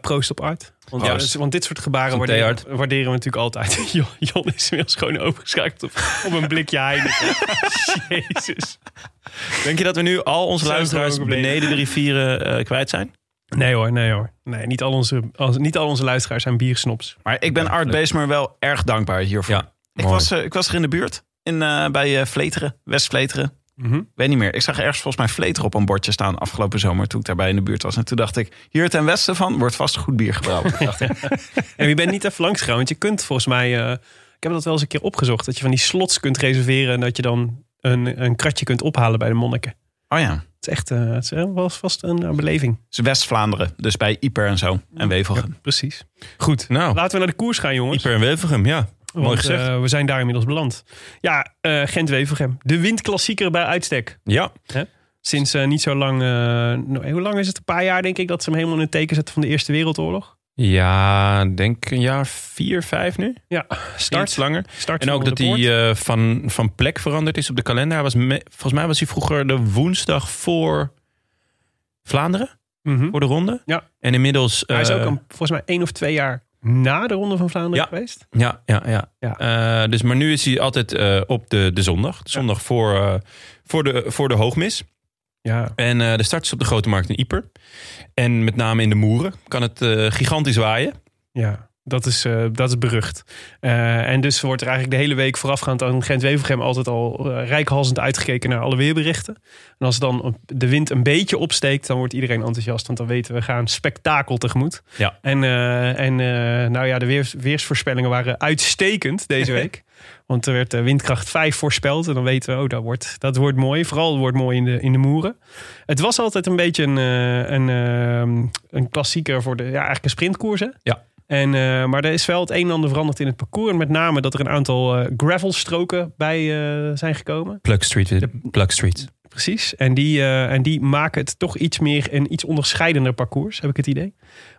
proost op Art. Want, Proost. ja, want dit soort gebaren waarderen, waarderen we natuurlijk altijd. Jon, Jon is inmiddels gewoon overgeschakeld op, op een blikje Heineken. Jezus. Denk je dat we nu al onze luisteraars beneden de rivieren eh, kwijt zijn? Nee hoor, nee hoor. Nee, niet al onze, als, niet al onze luisteraars zijn biersnops. Maar ik ben Art Beesmer wel erg dankbaar hiervoor. Ja, ik, was, eh, ik was er in de buurt. In, eh, bij eh, Vleteren, West-Vleteren. Mhm. Ik weet niet meer. Ik zag ergens volgens mij Vleteren op een bordje staan afgelopen zomer. Toen ik daarbij in de buurt was. En toen dacht ik, hier ten westen van wordt vast goed bier gebrouwen. dacht ik. En je bent niet even langs gegaan, want je kunt volgens mij... eh, ik heb dat wel eens een keer opgezocht. Dat je van die slots kunt reserveren en dat je dan een, een kratje kunt ophalen bij de monniken. Oh ja. Het is echt het is wel vast een beleving. Het is West-Vlaanderen. Dus bij Iper en zo. En Wevelgem. Precies. Goed, Nou, laten we naar de koers gaan jongens. Ieper en Wevelgem, ja. Mooi Want, gezegd. eh, we zijn daar inmiddels beland. Ja, eh Gent-Wevelgem. De windklassieker bij uitstek. ja, Sinds eh, niet zo lang... nou, hoe lang is het? Een paar jaar denk ik dat ze hem helemaal in het teken zetten van de Eerste Wereldoorlog. ja, denk een jaar vier, vijf nu. Ja, Start start. langer. start En ook dat hij van, van plek veranderd is op de kalender. Hij was me- volgens mij was hij vroeger de woensdag voor Vlaanderen, Mhm. voor de ronde. Ja. En inmiddels... Hij is ook een, volgens mij één of twee jaar na de Ronde van Vlaanderen Ja. geweest. Ja, ja, ja. Ja. Eh, dus, maar nu is hij altijd eh, op de, de zondag. De zondag voor, eh, voor, de, voor de hoogmis. Ja, En de start is op de Grote Markt in Ieper. En met name in de Moeren kan het gigantisch waaien. ja. Dat is, eh, dat is berucht. Eh, en dus wordt er eigenlijk de hele week voorafgaand aan Gent-Wevelgem altijd al uh, rijkhalsend uitgekeken naar alle weerberichten. En als dan de wind een beetje opsteekt, dan wordt iedereen enthousiast. Want dan weten we, gaan spektakel tegemoet. Ja. En, en nou ja, de weers, weersvoorspellingen waren uitstekend deze week. Want er werd windkracht 5 voorspeld. En dan weten we, oh, dat wordt, dat wordt mooi. Vooral wordt mooi in de, in de moeren. Het was altijd een beetje een, een, een, een klassieker voor de, ja, eigenlijk een sprintkoers. Hè? Ja. En, uh, maar er is wel het een en ander veranderd in het parcours. En met name dat er een aantal uh, gravelstroken bij uh, zijn gekomen. Plug Street. De, Plug Street. Precies. En die, uh, en die maken het toch iets meer een iets onderscheidender parcours, heb ik het idee.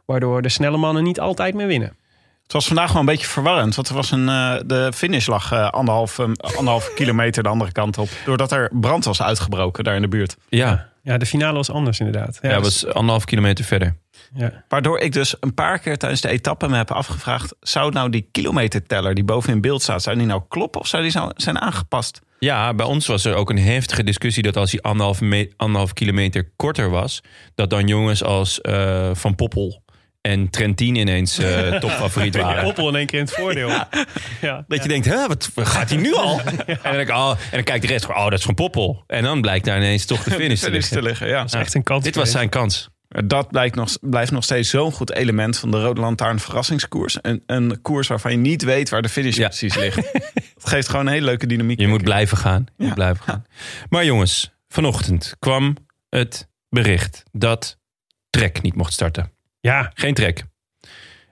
Waardoor de snelle mannen niet altijd meer winnen. Het was vandaag wel een beetje verwarrend. Want er was een, uh, de finish lag uh, anderhalf, um, anderhalf kilometer de andere kant op. Doordat er brand was uitgebroken daar in de buurt. Ja, ja de finale was anders inderdaad. Ja, ja dus- was anderhalf kilometer verder. Ja. Waardoor ik dus een paar keer tijdens de etappe me heb afgevraagd... zou nou die kilometerteller die boven in beeld staat... zou die nou kloppen of zou die zou zijn aangepast? Ja, bij ons was er ook een heftige discussie... dat als hij anderhalf, me- anderhalf kilometer korter was... dat dan jongens als uh, Van Poppel en Trentin ineens uh, topfavoriet waren. Ja, Poppel in één keer in het voordeel. ja. Ja. Dat je denkt, hè, wat gaat hij nu al? En, dan denk ik, oh, en dan kijkt de rest, oh, dat is van Poppel. En dan blijkt daar ineens toch de finish te liggen. Te liggen ja. Dat is echt een kans. Dit was zijn kans. Dat blijkt nog, blijft nog steeds zo'n goed element van de Rode Lantaarn verrassingskoers. Een, een koers waarvan je niet weet waar de finish ja. precies ligt. Het geeft gewoon een hele leuke dynamiek. Je moet blijven gaan. Je ja. moet blijven gaan. Maar jongens, vanochtend kwam het bericht dat Trek niet mocht starten. Ja. Geen Trek.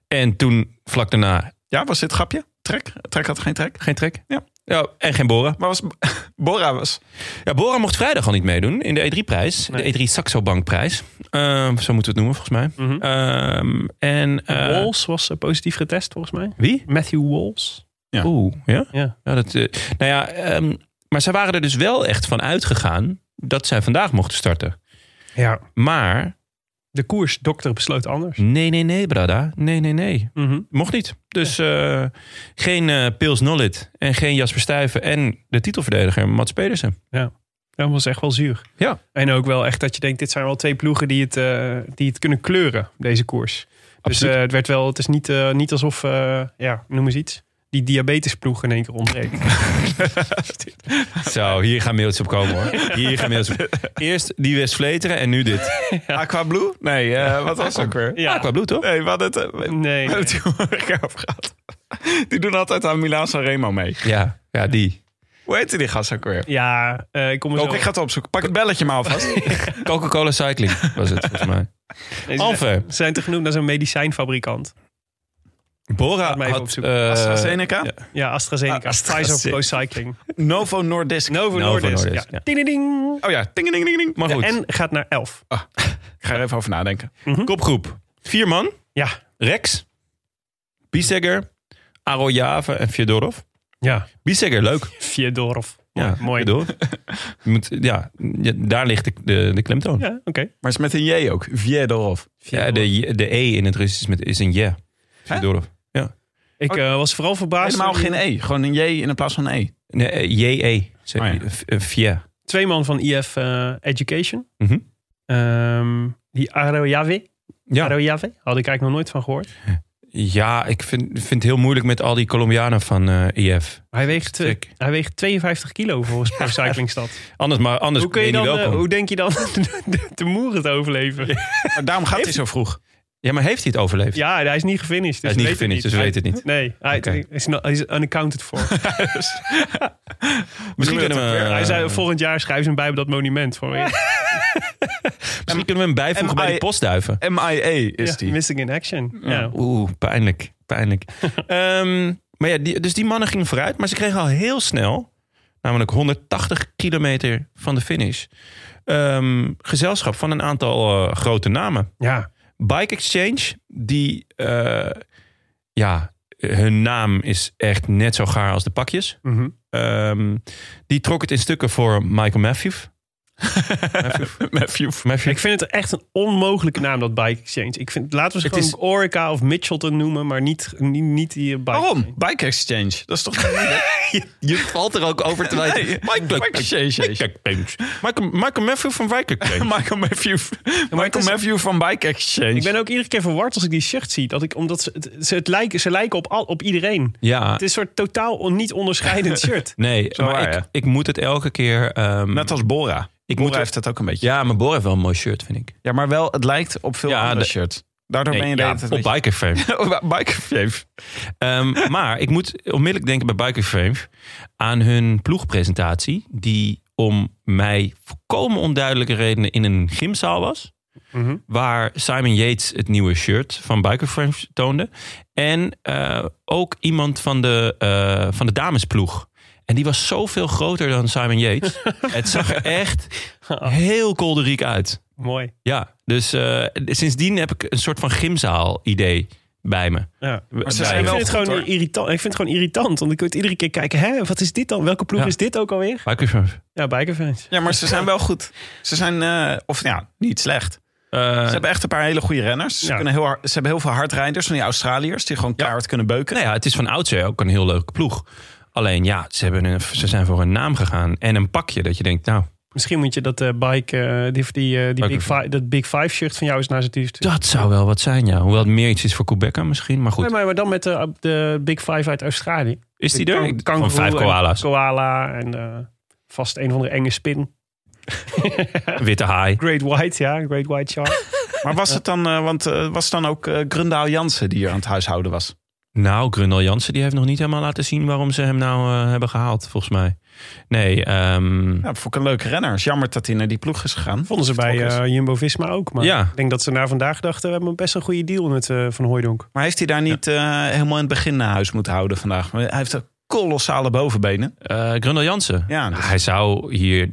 En toen, vlak daarna... Ja, was dit grapje? Trek? Trek had geen trek? Geen Trek? Ja. Ja, en geen Bora. Maar was Bora was. Ja, Bora mocht vrijdag al niet meedoen in de E3-prijs. Nee. De E3 Saxo Bankprijs. Uh, zo moeten we het noemen, volgens mij. Mm -hmm. uh, en, uh, Walls was positief getest, volgens mij. Wie? Matthew Walls. Ja. Oeh, ja? Ja. ja dat, nou ja, um, maar zij waren er dus wel echt van uitgegaan dat zij vandaag mochten starten. Ja. Maar... De koersdokter besloot anders. Nee, nee, nee, Brada. Nee, nee, nee. Mm -hmm. Mocht niet. Dus uh, geen uh, Pils Nollit en geen Jasper Stuyven en de titelverdediger Mats Pedersen. Ja. Dat was echt wel zuur. Ja. En ook wel echt dat je denkt, dit zijn wel twee ploegen die het, uh, die het kunnen kleuren, deze koers. Dus het werd wel, het is niet, niet alsof, ja, noem eens iets. Die diabetesploeg in één keer ontbreekt. Zo, hier gaan mails op komen hoor. Hier gaan mails op. Eerst die West Vleteren en nu dit. Aqua Blue? Nee, eh, wat was het ook weer? Ja. Aqua Blue toch? Nee, hadden het, eh, Nee. hadden het over gehad. Die doen altijd aan Milaan Sanremo mee. Ja, ja die. Hoe heette die gast ook weer? Ja, eh, ik kom er Ook, zo- ik ga het opzoeken. Pak het belletje maar alvast. Coca-Cola Cycling was het volgens mij. Nee, ze- Alve. Ze zijn te genoemd als een medicijnfabrikant. Bora had... eh, AstraZeneca? ja. Ja, AstraZeneca. Ah, Pfizer AstraZeneca. Pro Cycling. Novo Nordisk. Novo Novo Nordisk. Nordisk, Ja. ja. Ding, ding, ding. Oh ja, ding, ding, ding, ding. Maar Ja, goed, en gaat naar 11. Ik ga er even over nadenken. kopgroep. Vier man. Ja. Rex, Bisegger, Arojave en Fjodorov. Ja. Bisegger, leuk. Fjodorov. Ja, mooi. Je moet, ja, ja, daar ligt de, de, de klemtoon. Ja, Ja, oké. Maar het is met een J ook. Viedorov. de, de E in het Russisch is, met, is een je. Fjodorov. Ik eh, was vooral verbaasd. Helemaal geen E. Gewoon een J in plaats van een E. Nee, eh, J-E. Zeg Oh ja. je. Eh, Fje. Twee man van IF Education. Mhm. Ehm, die Arojave. Ja. Had ik eigenlijk nog nooit van gehoord. ja, ik vind, vind het heel moeilijk met al die Colombianen van eh IF. Hij weegt, hij weegt 52 kilo volgens Pro Cyclingstad. Anders, maar anders Hoe, kun je ben dan, hoe denk je dan de, de moeren te overleven? Ja, Maar daarom gaat hij zo vroeg. Ja, maar heeft hij het overleefd? hij is niet gefinished. Dus hij is niet weet het gefinished, dus we weten het niet. Nee, hij, is, not- is unaccounted for. Misschien kunnen we, hij eh, zei volgend jaar schrijven ze hem bij op dat monument. Ja, misschien kunnen we hem bijvoegen bij die postduiven. MIA is die. missing in action. Ja. Oeh, pijnlijk. Pijnlijk. Ehm, maar ja, die, dus die mannen gingen vooruit. Maar ze kregen al heel snel, namelijk 180 kilometer van de finish, ehm, gezelschap van een aantal eh, grote namen. ja. Bike Exchange, die, eh, ja, hun naam is echt net zo gaar als de pakjes. Mhm. Ehm, die trok het in stukken voor Michael Matthews. Matthew. Matthew. Matthew. Ik vind het echt een onmogelijke naam, dat Bike Exchange. Ik vind, laten we ze Het gewoon is- Orica of Mitchelton noemen, maar niet, niet, niet die Bike Waarom? Exchange. Bike Exchange. Dat is toch moeilijk? Je valt er ook over te wijten. Nee, Michael, Bike Exchange. Michael, Michael Matthew van Bike Exchange. Michael Matthew. Michael Matthew van Bike Exchange. Ik ben ook iedere keer verward als ik die shirt zie. Dat ik, omdat ze, het, ze, het lijken, ze lijken op, al, op iedereen. Ja, Het is een soort totaal on- niet onderscheidend shirt. nee, Zo maar waar, ik, ja. ik moet het elke keer... ehm, Net als Bora. Ik Bora moet- heeft het ook een beetje. ja, maar Bor heeft wel een mooi shirt, vind ik. Ja, maar wel, het lijkt op veel Ja, andere de- shirts. Daardoor Nee, ben je de ja, tijd op een Biker Frame. beetje- Oh. Ehm, maar ik moet onmiddellijk denken bij Biker Frame aan hun ploegpresentatie, die om mij volkomen onduidelijke redenen in een gymzaal was. Mhm. Waar Simon Yates het nieuwe shirt van Biker Frame toonde. En eh, ook iemand van de, eh, van de damesploeg. En die was zoveel groter dan Simon Yates. het zag er echt heel kolderiek uit. Mooi. Ja, dus eh, sindsdien heb ik een soort van gymzaal idee bij me. Ja. Maar ze Bij- zijn Ik wel vind, het gewoon irritant. ik vind het gewoon irritant. Want ik moet iedere keer kijken, hè, wat is dit dan? Welke ploeg Ja. is dit ook alweer? Biker Frame. Ja, bikerfans. Ja, maar ze zijn wel goed. Ze zijn, eh, of ja, niet slecht. Eh, Ze hebben echt een paar hele goede renners. Ze, Ja. kunnen heel hard, ze hebben heel veel hardrijders van die Australiërs... die gewoon keihard kunnen beuken. Nou ja, het is van oudsher ook een heel leuke ploeg. Alleen ja, ze, hebben een, ze zijn voor een naam gegaan en een pakje dat je denkt, nou, Misschien moet je dat eh, bike, eh, die, die, eh, die big five, dat Big Five shirt van jou eens naar ze toe sturen. dat zou wel wat zijn, ja. Hoewel het meer iets is voor Quebec misschien, maar goed. Nee, maar, maar dan met de, de Big Five uit Australië. is die De er? kan- van vijf en koala's. Koala en eh, vast een van de enge spin. Witte haai. Great White, ja. Great White Shark. Maar was het dan, want was het dan ook Grundaal Jansen die hier aan het huishouden was? Nou, Grundel Jansen die heeft nog niet helemaal laten zien waarom ze hem nou eh, hebben gehaald, volgens mij. Nee, ehm, Ja, dat vond ik een leuke renner. Het is jammer dat hij naar die ploeg is gegaan. Vonden ze bij eh, Jumbo-Visma ook. Maar Ja. ik denk dat ze na vandaag dachten... we hebben best een goede deal met eh, Van Hooijdonk. Maar heeft hij daar niet helemaal in het begin naar huis moeten houden vandaag? Hij heeft een kolossale bovenbenen. eh Grundel Jansen. Ja, dus- Hij zou hier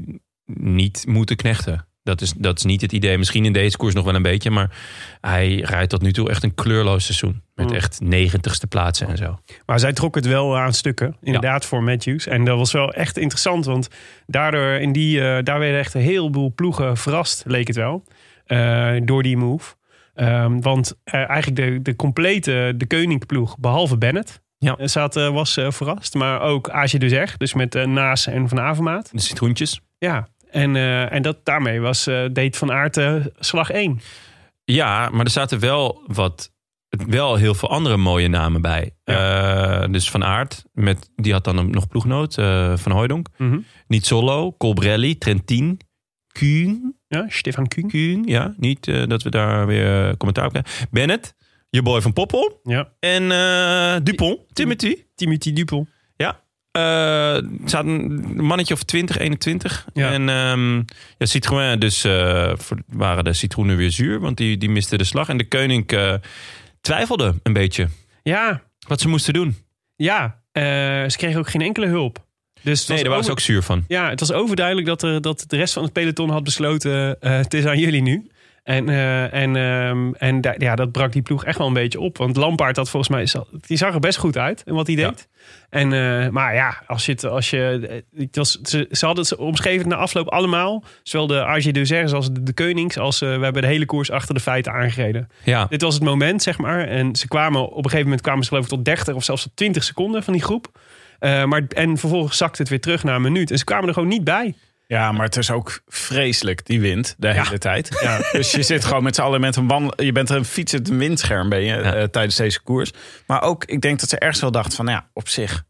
niet moeten knechten. Dat is, dat is niet het idee. Misschien in deze koers nog wel een beetje. Maar hij rijdt tot nu toe echt een kleurloos seizoen. Met Mm. echt negentigste plaatsen en zo. Maar zij trok het wel aan stukken, inderdaad, voor Matthews. En dat was wel echt interessant, want daardoor in die, eh, daar werden echt een heleboel ploegen verrast, leek het wel, eh, door die move. Ehm, want eh, eigenlijk de, de complete de Koning-ploeg, behalve Bennett, Ja. zat, was verrast. Maar ook Aasje de Zeg, dus met Naas en Van Avermaat. De citroentjes. Ja, en, eh, en dat, daarmee was, eh, deed Van Aert slag 1. Ja, maar er zaten wel wat wel heel veel andere mooie namen bij. Eh, dus Van Aert, met, die had dan nog ploegnoot. van Hooijdonk. Mhm. Niet Solo, Colbrelli, Trentin, Kuhn. Ja, Stefan Kuhn. Kuhn, ja. Niet dat we daar weer commentaar op krijgen. Bennett, je boy van Poppel. Ja. En Dupont, Timothy. Timothy Dupel. Eh, het staat een mannetje of 20, 21. Ja. En ehm, ja, Citroën, dus voor- waren de citroenen weer zuur, want die, die misten de slag. En de koning eh, twijfelde een beetje Ja, wat ze moesten doen. ja. ze kregen ook geen enkele hulp. Dus Nee, daar waren ze ook zuur van. Ja, het was overduidelijk dat, er, dat de rest van het peloton had besloten... het is aan jullie nu. En, eh, en, ehm, en da- ja, dat brak die ploeg echt wel een beetje op. Want Lampaard had volgens mij... Die zag er best goed uit in wat hij deed. En, eh, maar ja, als je het... Als je, eh, het was, ze, ze hadden het omschreven na afloop allemaal. Zowel de AG Deuxers als de, de Konings. Als, we hebben de hele koers achter de feiten aangereden. Ja, Dit was het moment, zeg maar. En ze kwamen op een gegeven moment kwamen ze geloof ik tot 30 of zelfs tot 20 seconden van die groep. Maar, en vervolgens zakte het weer terug naar een minuut. En ze kwamen er gewoon niet bij. Ja, maar het is ook vreselijk, die wind, de hele tijd. Ja. Dus je zit gewoon met z'n allen met een wandel... Je bent een fietsend windscherm ben je, eh, tijdens deze koers. Maar ook, ik denk dat ze ergens wel dachten van... Nou ja, op zich,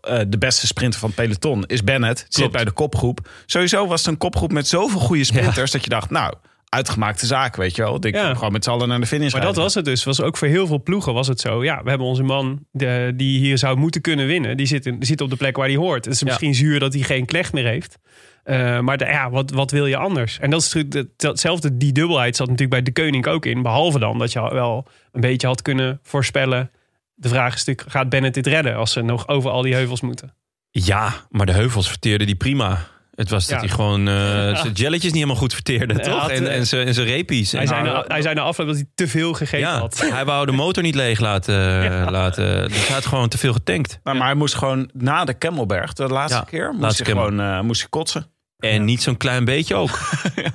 eh, de beste sprinter van het peloton is Bennett. Zit bij de kopgroep. Sowieso was het een kopgroep met zoveel goede sprinters... dat je dacht, nou, uitgemaakte zaak, weet je wel. Ik Ja. gewoon met z'n allen naar de finish Maar dat was het dus. Was ook voor heel veel ploegen was het zo. Ja, we hebben onze man de, die hier zou moeten kunnen winnen. Die zit, in, die zit op de plek waar hij hoort. Het is misschien zuur dat hij geen klecht meer heeft. Eh, maar de- ja, wat, wat wil je anders? En dat is natuurlijk de- hetzelfde. Die dubbelheid zat natuurlijk bij de koning ook in. Behalve dan dat je wel een beetje had kunnen voorspellen. De vraag is natuurlijk, gaat Bennett dit redden als ze nog over al die heuvels moeten? ja, maar de heuvels verteerden die prima. Het was dat Ja. hij gewoon eh, zijn jelletjes niet helemaal goed verteerde, toch? had, en, eh, en zijn en zijn repies. Hij En- zei, na, hij zei na afloop dat hij te veel gegeten ja, had. hij wou de motor niet leeg laten. laten dus hij had gewoon te veel getankt. Nou, maar hij moest gewoon na de Kemmelberg, de laatste Ja, keer... moest laatste hij Kemmel. gewoon eh, moest hij kotsen. En niet zo'n klein beetje ook.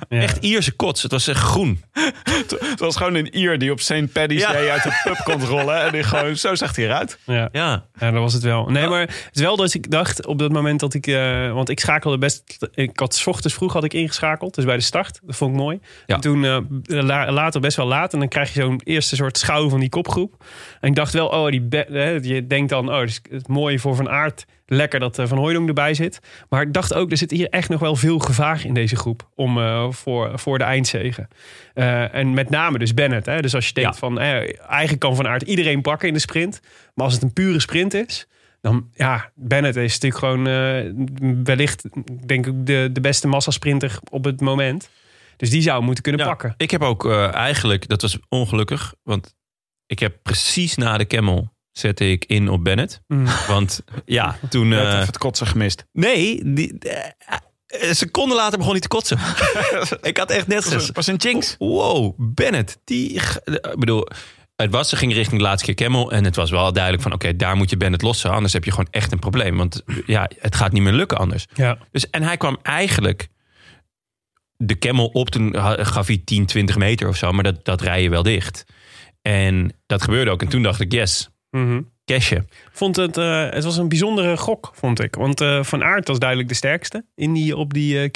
Ja. Echt Ierse kots. Het was echt groen. Het was gewoon een Ier die op St. Paddy's Ja. Day uit de pub kon rollen. En die gewoon, zo zag hij eruit. Ja. Ja. Ja, dat was het wel. Nee, maar het is wel dat ik dacht op dat moment dat ik... eh, want ik schakelde best... Ik had 's ochtends vroeg had ik ingeschakeld. Dus bij de start. Dat vond ik mooi. Ja. En toen eh, la- later best wel laat. En dan krijg je zo'n eerste soort schouw van die kopgroep. En ik dacht wel, oh, die be- hè, je denkt dan... Oh, het is het mooie voor Van Aert. Lekker dat eh, Van Hooydonk erbij zit. Maar ik dacht ook, er zit hier echt nog wel veel gevaar in deze groep. Om, eh, voor, voor de eindzegen. Eh, en met name dus Bennett. Hè? Dus als je denkt Ja. van... eigenlijk kan Van Aert iedereen pakken in de sprint. Maar als het een pure sprint is... Dan, ja, Bennett is natuurlijk gewoon wellicht, denk ik, de, de beste massasprinter op het moment. Dus die zou moeten kunnen Ja, pakken. Ik heb ook eigenlijk, dat was ongelukkig, want ik heb precies na de Camel zette ik in op Bennett. Mm. Want ja, toen... Net eh, het kotsen gemist. nee, die, eh, een seconde later begon hij te kotsen. ik had echt net Was een, gezegd, was een jinx. wow, Bennett, die... Ik bedoel, het was, ze ging richting de laatste keer Camel en het was wel duidelijk van, oké, daar moet je Bennett lossen, anders heb je gewoon echt een probleem. Want ja, het gaat niet meer lukken anders. Ja. Dus, en hij kwam eigenlijk de Camel op. Toen gaf hij 10, 20 meter of zo. Maar dat, dat rij je wel dicht. En dat gebeurde ook. En toen dacht ik, yes, Cashje. Vond het, eh, het was een bijzondere gok, vond ik. Want eh, Van Aert was duidelijk de sterkste in die, op die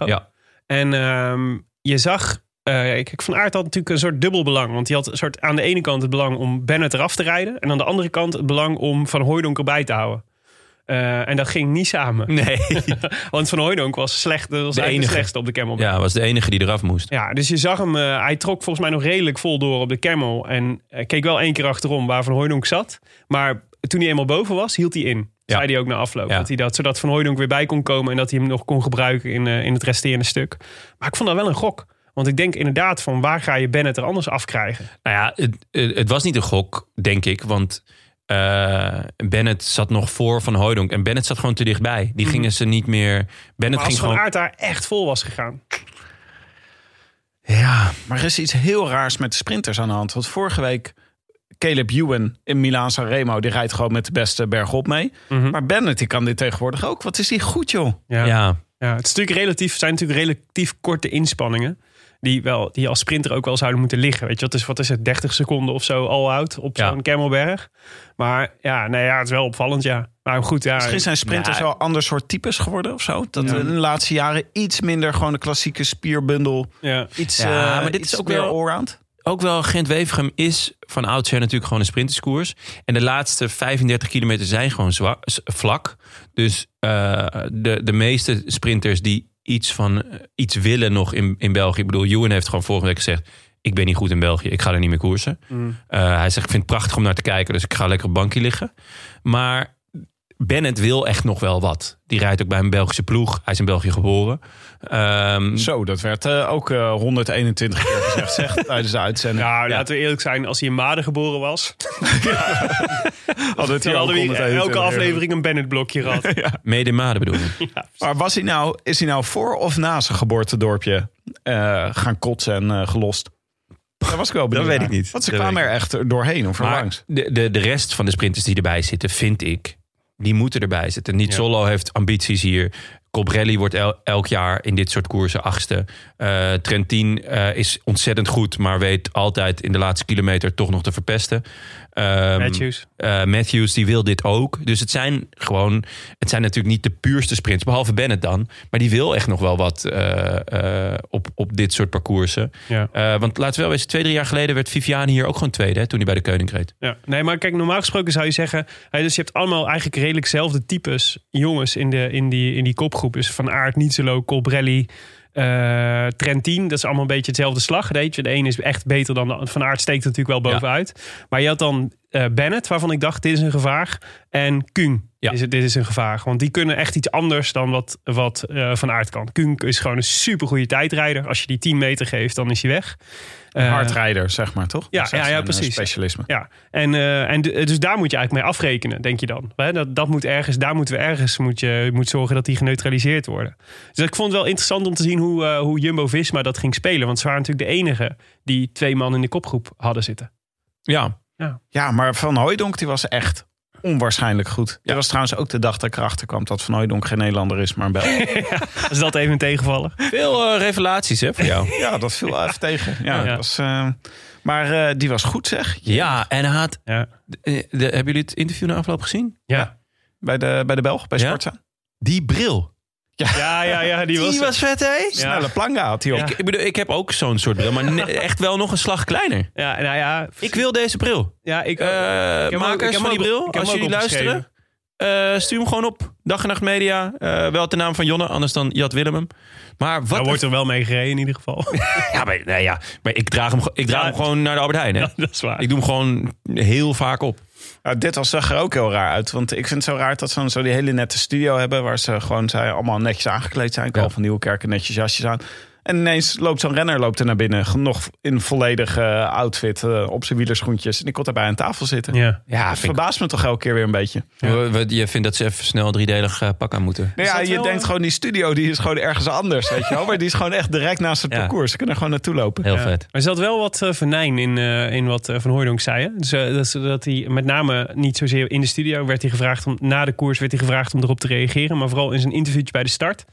ook. Ja. En ehm, je zag... kijk, Van Aert had natuurlijk een soort dubbel belang. Want hij had een soort, aan de ene kant het belang om Bennett eraf te rijden. En aan de andere kant het belang om Van Hooijdonk erbij te houden. Eh, en dat ging niet samen. Nee. Want Van Hooijdonk was, slecht, dat was De eigenlijk de enige. slechtste op de Kemmelberg. Ja, was de enige die eraf moest. Ja, dus je zag hem, eh, hij trok volgens mij nog redelijk vol door op de Camel. En eh, keek wel één keer achterom waar Van Hooijdonk zat. Maar toen hij eenmaal boven was, hield hij in. Ja. Zei hij ook na afloop. Ja. Dat hij dat, zodat Van Hooijdonk weer bij kon komen en dat hij hem nog kon gebruiken in, in het resterende stuk. Maar ik vond dat wel een gok. Want ik denk inderdaad van waar ga je Bennett er anders afkrijgen? Nou ja, het, het het was niet een gok, denk ik. Want eh, Bennett zat nog voor Van Hooijdonk. En Bennett zat gewoon te dichtbij. Die gingen ze niet meer... Bennett Maar als ging Van gewoon... Aert daar echt vol was gegaan. Ja, Maar er is iets heel raars met de sprinters aan de hand. Want vorige week, Caleb Ewan in Milaan Sanremo... die rijdt gewoon met de beste bergop mee. Mhm. Maar Bennett, die kan dit tegenwoordig ook. Wat is die goed, joh. Ja. ja. Ja, het is natuurlijk relatief, zijn natuurlijk relatief korte inspanningen. Die, wel, die als sprinter ook wel zouden moeten liggen. Weet je, wat is, wat is het, 30 seconden of zo al out op Ja. zo'n Kemmelberg. Maar ja, nee, ja, het is wel opvallend, ja. Maar goed, ja. Misschien zijn sprinters Ja. wel ander soort types geworden of zo. Dat Ja. in de laatste jaren iets minder gewoon de klassieke spierbundel. ja. Iets, Ja, eh, maar dit iets is ook meer wel- allround. ook wel Gent-Wevergem is van oudsher natuurlijk gewoon een sprinterskoers. En de laatste 35 kilometer zijn gewoon vlak. Dus eh, de, de meeste sprinters die iets van eh, iets willen nog in, in België. Ik bedoel, Ewan heeft gewoon vorige week gezegd... ik ben niet goed in België, ik ga er niet meer koersen. Eh, hij zegt, ik vind het prachtig om naar te kijken... dus ik ga lekker op bankje liggen. Maar Bennett wil echt nog wel wat. Die rijdt ook bij een Belgische ploeg. Hij is in België geboren. Ehm, Zo, dat werd eh, ook eh, 121 keer gezegd zeg, tijdens de uitzending. Nou, laten we eerlijk zijn. Als hij in Maden geboren was, hier hadden we ook hier 121 elke aflevering een Bennett-blokje gehad. Mede in Maden bedoel ik. Maar was hij nou, is hij nou voor of na zijn geboortedorpje eh, gaan kotsen en eh, gelost? Dat was ik wel benieuwd weet naar. ik niet. Want ze Dat kwamen weet er echt doorheen of langs. de, de, de rest van de sprinters die erbij zitten, vind ik, die moeten erbij zitten. Niet. Solo heeft ambities hier. Cobrelli wordt el- elk jaar in dit soort koersen achtste. Eh, Trentin eh, is ontzettend goed, maar weet altijd in de laatste kilometer toch nog te verpesten. Ehm, Matthews. eh, Matthews die wil dit ook. Dus het zijn gewoon, het zijn natuurlijk niet de puurste sprints, behalve Bennett dan. Maar die wil echt nog wel wat eh, eh, op, op dit soort parcoursen. Ja. Want laten we wel weten, twee, drie jaar geleden werd Viviani hier ook gewoon tweede, hè, toen hij bij de Koning reed. Ja, nee, maar kijk, normaal gesproken zou je zeggen... dus je hebt allemaal eigenlijk redelijk zelfde types jongens in, de, in, die, in die kopgroep. Dus Van Aert, Nietzelo, Colbrelli, eh Trentin. Dat is allemaal een beetje hetzelfde slag. Weet je. De ene is echt beter dan de Van Aert steekt er natuurlijk wel bovenuit. Maar je had dan eh, Bennett, waarvan ik dacht, dit is een gevaar. En Kuhn, Ja. is dit is een gevaar. Want die kunnen echt iets anders dan wat, wat eh, Van Aert kan. Kuhn is gewoon een supergoeie tijdrijder. Als je die 10 meter geeft, dan is hij weg. Eh, Hardrijder, zeg maar, toch? ja, ja, ja, eh, precies. Specialisme. Ja, en, eh, en dus daar moet je eigenlijk mee afrekenen, denk je dan. Dat, dat moet ergens, daar moeten we ergens moet je, moet zorgen dat die geneutraliseerd worden. Dus ik vond het wel interessant om te zien hoe, hoe Jumbo Visma dat ging spelen. Want ze waren natuurlijk de enige die twee man in de kopgroep hadden zitten. Ja, Ja, maar Van Hooijdonk die was echt onwaarschijnlijk goed. Dat was trouwens ook de dag dat ik erachter kwam dat Van Hooijdonk geen Nederlander is, maar een Belg. Is dat even een tegenvallen? veel eh, revelaties hè, voor jou. ja, dat viel wel even tegen. Ja. Dat was, eh, maar eh, die was goed, zeg. Ja, en hij had. Ja. de- hebben jullie het interview na afloop gezien? Ja. Bij de, bij de Belg, bij Ja? Sportza. Die bril. Ja, ja, ja, die was, Die was vet, hè? Snelle planga had hij op. Ja. Ik, ik bedoel, ik heb ook zo'n soort bril, maar ne- echt wel nog een slag kleiner. Ja, nou ja. Ik wil deze bril. ja, ik, Eh heb hem ook- makers ik heb van die ook- bril, ik heb als jullie luisteren, eh, stuur hem gewoon op. Dag en Nacht Media. Eh, wel de naam van Jonne, anders dan Jad Willem. Maar wat... Daar wordt er wel mee gereden in ieder geval. ja, maar, nee, ja, maar ik draag hem, ge- ik draag Ja. hem gewoon naar de Albert Heijn. Hè? Ja, dat is waar. Ik doe hem gewoon heel vaak op. Ja, dit was, zag er ook heel raar uit. Want ik vind het zo raar dat ze dan zo die hele nette studio hebben... waar ze gewoon zij allemaal netjes aangekleed zijn. Carl Ja. van Nieuwkerk netjes jasjes aan. En ineens loopt zo'n renner loopt er naar binnen. Nog in volledig eh, outfit eh, op zijn wielerschoentjes. En ik kon daarbij aan tafel zitten. Ja. Ja, Dat verbaast me toch elke keer weer een beetje. Je vindt dat ze even snel een driedelig eh, pak aan moeten. Nou ja, je denkt gewoon die studio die is gewoon ergens anders, weet je wel. Maar die is gewoon echt direct naast het Ja. parcours. Ze kunnen er gewoon naartoe lopen. Heel Ja. vet. Maar er zat wel wat uh, venijn in, eh, in wat Van Hooijdonk zei. Hè? Dus, dat, dat hij met name niet zozeer in de studio werd hij gevraagd om na de koers werd hij gevraagd om erop te reageren, maar vooral in zijn interviewtje bij de start.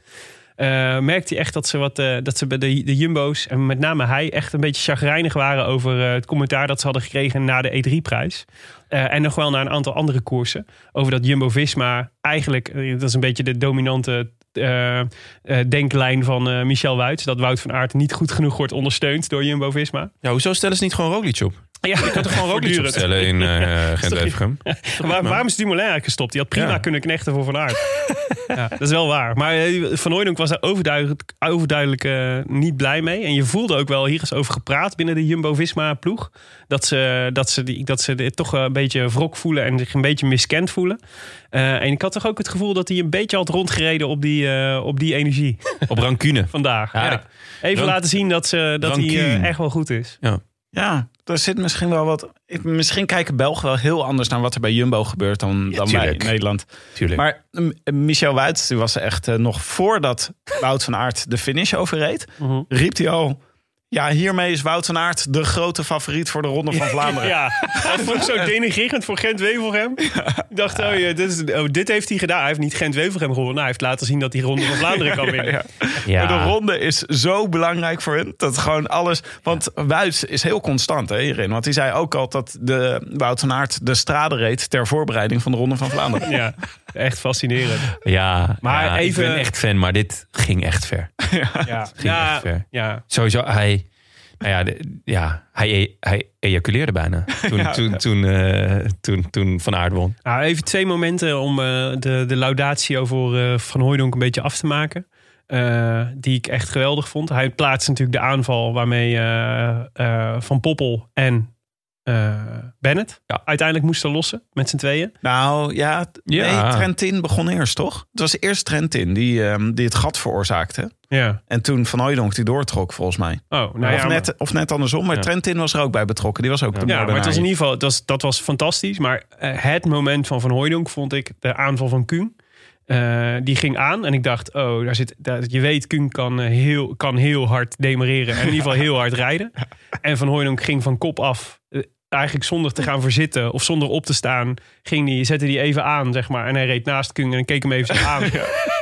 Eh merkte hij echt dat ze, wat, eh, dat ze bij de, de Jumbo's en met name hij echt een beetje chagrijnig waren over eh, het commentaar dat ze hadden gekregen na de E3-prijs. Eh, en nog wel naar een aantal andere koersen. Over dat Jumbo-Visma eigenlijk, eh, dat is een beetje de dominante denklijn van Michel Wuits. Dat Wout van Aert niet goed genoeg wordt ondersteund door Jumbo-Visma. Ja, hoezo stellen ze niet gewoon Roglic op? Ja, Je kunt er gewoon voortdurend. opstellen in eh Gent-Wevergem. Waar, waarom is Dumoulin eigenlijk gestopt? Die had prima Ja. kunnen knechten voor Van Aert. ja, dat is wel waar. Maar eh, Van Hooydonk was daar overduidelijk, overduidelijk eh, niet blij mee. En je voelde ook wel, hier is over gepraat binnen de Jumbo-Visma-ploeg. Dat ze, dat, ze die, dat ze dit toch een beetje wrok voelen en zich een beetje miskend voelen. Eh, en ik had toch ook het gevoel dat hij een beetje had rondgereden op die, eh, op die energie Op rancune. vandaag. Ja, Ja. Even laten zien dat, ze, dat hij echt wel goed is. Ja, er zit misschien wel wat... ik- Misschien kijken Belgen wel heel anders naar wat er bij Jumbo gebeurt dan, dan tuurlijk. Nederland. Tuurlijk. Maar mm, Michel Wuits, die was echt eh, nog voordat Wout van Aert de finish overreed, Mhm. riep hij al... Ja, hiermee is Wout van Aert de grote favoriet voor de Ronde van Vlaanderen. Ja, dat vond ik zo denigrerend voor Gent-Wevelgem. Ik dacht, oh, ja, dit, is, oh, dit heeft hij gedaan. Hij heeft niet Gent-Wevelgem gewonnen. Nou, hij heeft laten zien dat hij Ronde van Vlaanderen kan winnen. Ja. ja. Maar de ronde is zo belangrijk voor hen. Dat gewoon alles. Want Wuits is heel constant hè, hierin. Want hij zei ook al dat de Wout van Aert de strade reed ter voorbereiding van de Ronde van Vlaanderen. Ja, echt fascinerend. Ja, Maar ja, even- ik ben echt fan, maar dit ging echt ver. Ja, Ging echt ver. ja. Sowieso, hij... Nou ja, de- ja hij, e- hij ejaculeerde bijna toen, toen, Toen, eh, toen, toen Van Aert won. Nou, even twee momenten om eh, de, de laudatie over eh, Van Hooijdonk een beetje af te maken. Die ik echt geweldig vond. Hij plaatste natuurlijk de aanval waarmee Van Poppel en eh, Bennett Ja. uiteindelijk moesten lossen met z'n tweeën. Nou ja, Ja. nee, Trentin begon eerst, toch? Het was eerst Trentin die, ehm, die het gat veroorzaakte. Ja. En toen Van Hooijdonk die doortrok, volgens mij. Oh, nou of, ja, maar- net, of net andersom. Maar Ja. Trentin was er ook bij betrokken. Die was ook de Ja, maar het was in ieder geval, dat was, dat was fantastisch. Maar eh, het moment van Van Hooijdonk vond ik de aanval van Kuhn. Eh, die ging aan en ik dacht, oh, daar zit, daar, je weet, Kuhn kan, eh, heel, kan heel hard demereren en in ieder geval heel hard rijden. En Van Hooijdonk ging van kop af, eh, eigenlijk zonder te gaan verzitten of zonder op te staan, ging die, zette hij even aan, zeg maar. En hij reed naast Kuhn en keek hem even zo aan.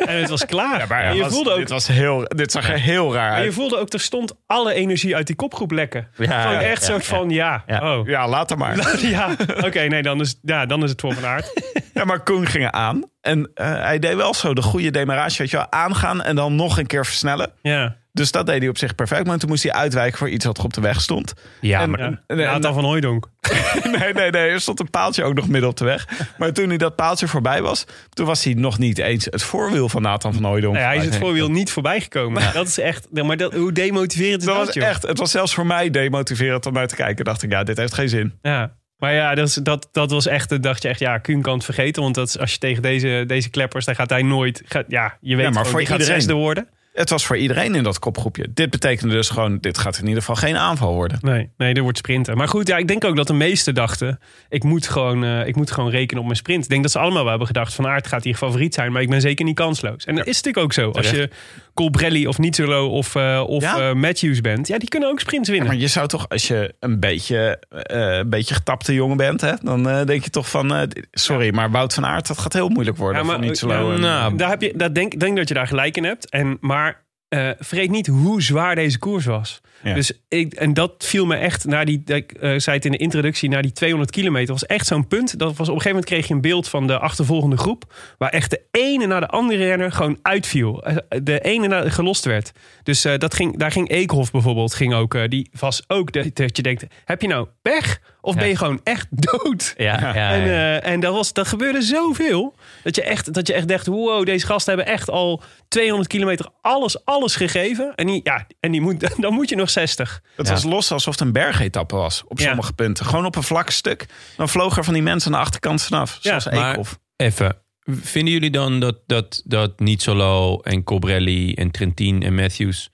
En het was klaar. Maar En je was- voelde ook, dit, was heel, dit zag er heel raar maar je uit. voelde ook, er stond alle energie uit die kopgroep lekken. Ja, Gewoon ja, echt ja, soort van, ja, Ja. oh. Ja, laat hem maar. Ja, oké, nee, dan is, ja, dan is het voor van aard. Ja, maar Koen ging aan. En eh, hij deed wel zo de goede demarage. Weet je wel, aangaan en dan nog een keer versnellen. Ja, Dus dat deed hij op zich perfect. Maar toen moest hij uitwijken voor iets wat er op de weg stond. Ja, En- maar ja. en- Nathan van Hooijdonk. nee, nee, nee. Er stond een paaltje ook nog midden op de weg. Maar toen hij dat paaltje voorbij was... toen was hij nog niet eens het voorwiel van Nathan van Hooijdonk. Nee, hij is het voorwiel niet voorbij gekomen. Dat is echt, maar dat, hoe demotiverend is Dat dat, was joh? echt, het was zelfs voor mij demotiverend om naar te kijken. dacht ik, ja, dit heeft geen zin. Ja. Maar ja, dat, is, dat, dat was echt, dan dacht je echt, ja, Kuhn kan het vergeten. Want dat is, als je tegen deze, deze kleppers, dan gaat hij nooit, gaat, ja, je weet maar gewoon, voor die gaat zesde worden. Het was voor iedereen in dat kopgroepje. Dit betekende dus gewoon, dit gaat in ieder geval geen aanval worden. Nee, nee, er wordt sprinten. Maar goed, ja, ik denk ook dat de meesten dachten, ik moet gewoon, eh, ik moet gewoon rekenen op mijn sprint. Ik denk dat ze allemaal wel hebben gedacht, Van Aert gaat hier favoriet zijn, maar ik ben zeker niet kansloos. En dat is natuurlijk ook zo. Als je Colbrelli of Nizzolo of, eh, of Ja. eh, Matthews bent, ja, die kunnen ook sprints winnen. Maar je zou toch, als je een beetje, eh, een beetje getapte jongen bent... Hè, dan denk je toch van, sorry, maar Wout van Aert... dat gaat heel moeilijk worden Ja, maar- voor ja, nou, Daar heb je, dat denk, denk dat je daar gelijk in hebt. En, maar eh vergeet niet hoe zwaar deze koers was. Ja. Dus ik, en dat viel me echt, na die, ik eh, zei het in de introductie, na die 200 kilometer, was echt zo'n punt. Dat was op een gegeven moment kreeg je een beeld van de achtervolgende groep, waar echt de ene na de andere renner gewoon uitviel. Eh, De ene na, gelost werd. Dus eh, dat ging, daar ging Eekhoff bijvoorbeeld, ging ook, eh, die was ook de- dat je denkt, heb je nou pech? Of Ja. ben je gewoon echt dood? ja, ja, ja. En, eh, en dat, was, dat gebeurde zoveel. Dat je, echt, dat je echt dacht, wow, deze gasten hebben echt al 200 kilometer alles, alles gegeven. En, die, ja, en die moet, dan moet je nog 60. Het Ja. was los alsof het een bergetappe was op Ja. sommige punten. Gewoon op een vlak stuk. Dan vlogen er van die mensen aan de achterkant vanaf. Ja, Zoals maar- Eekhoff. Even, vinden jullie dan dat, dat, dat Nizzolo en Cobrelli en Trentin en Matthews...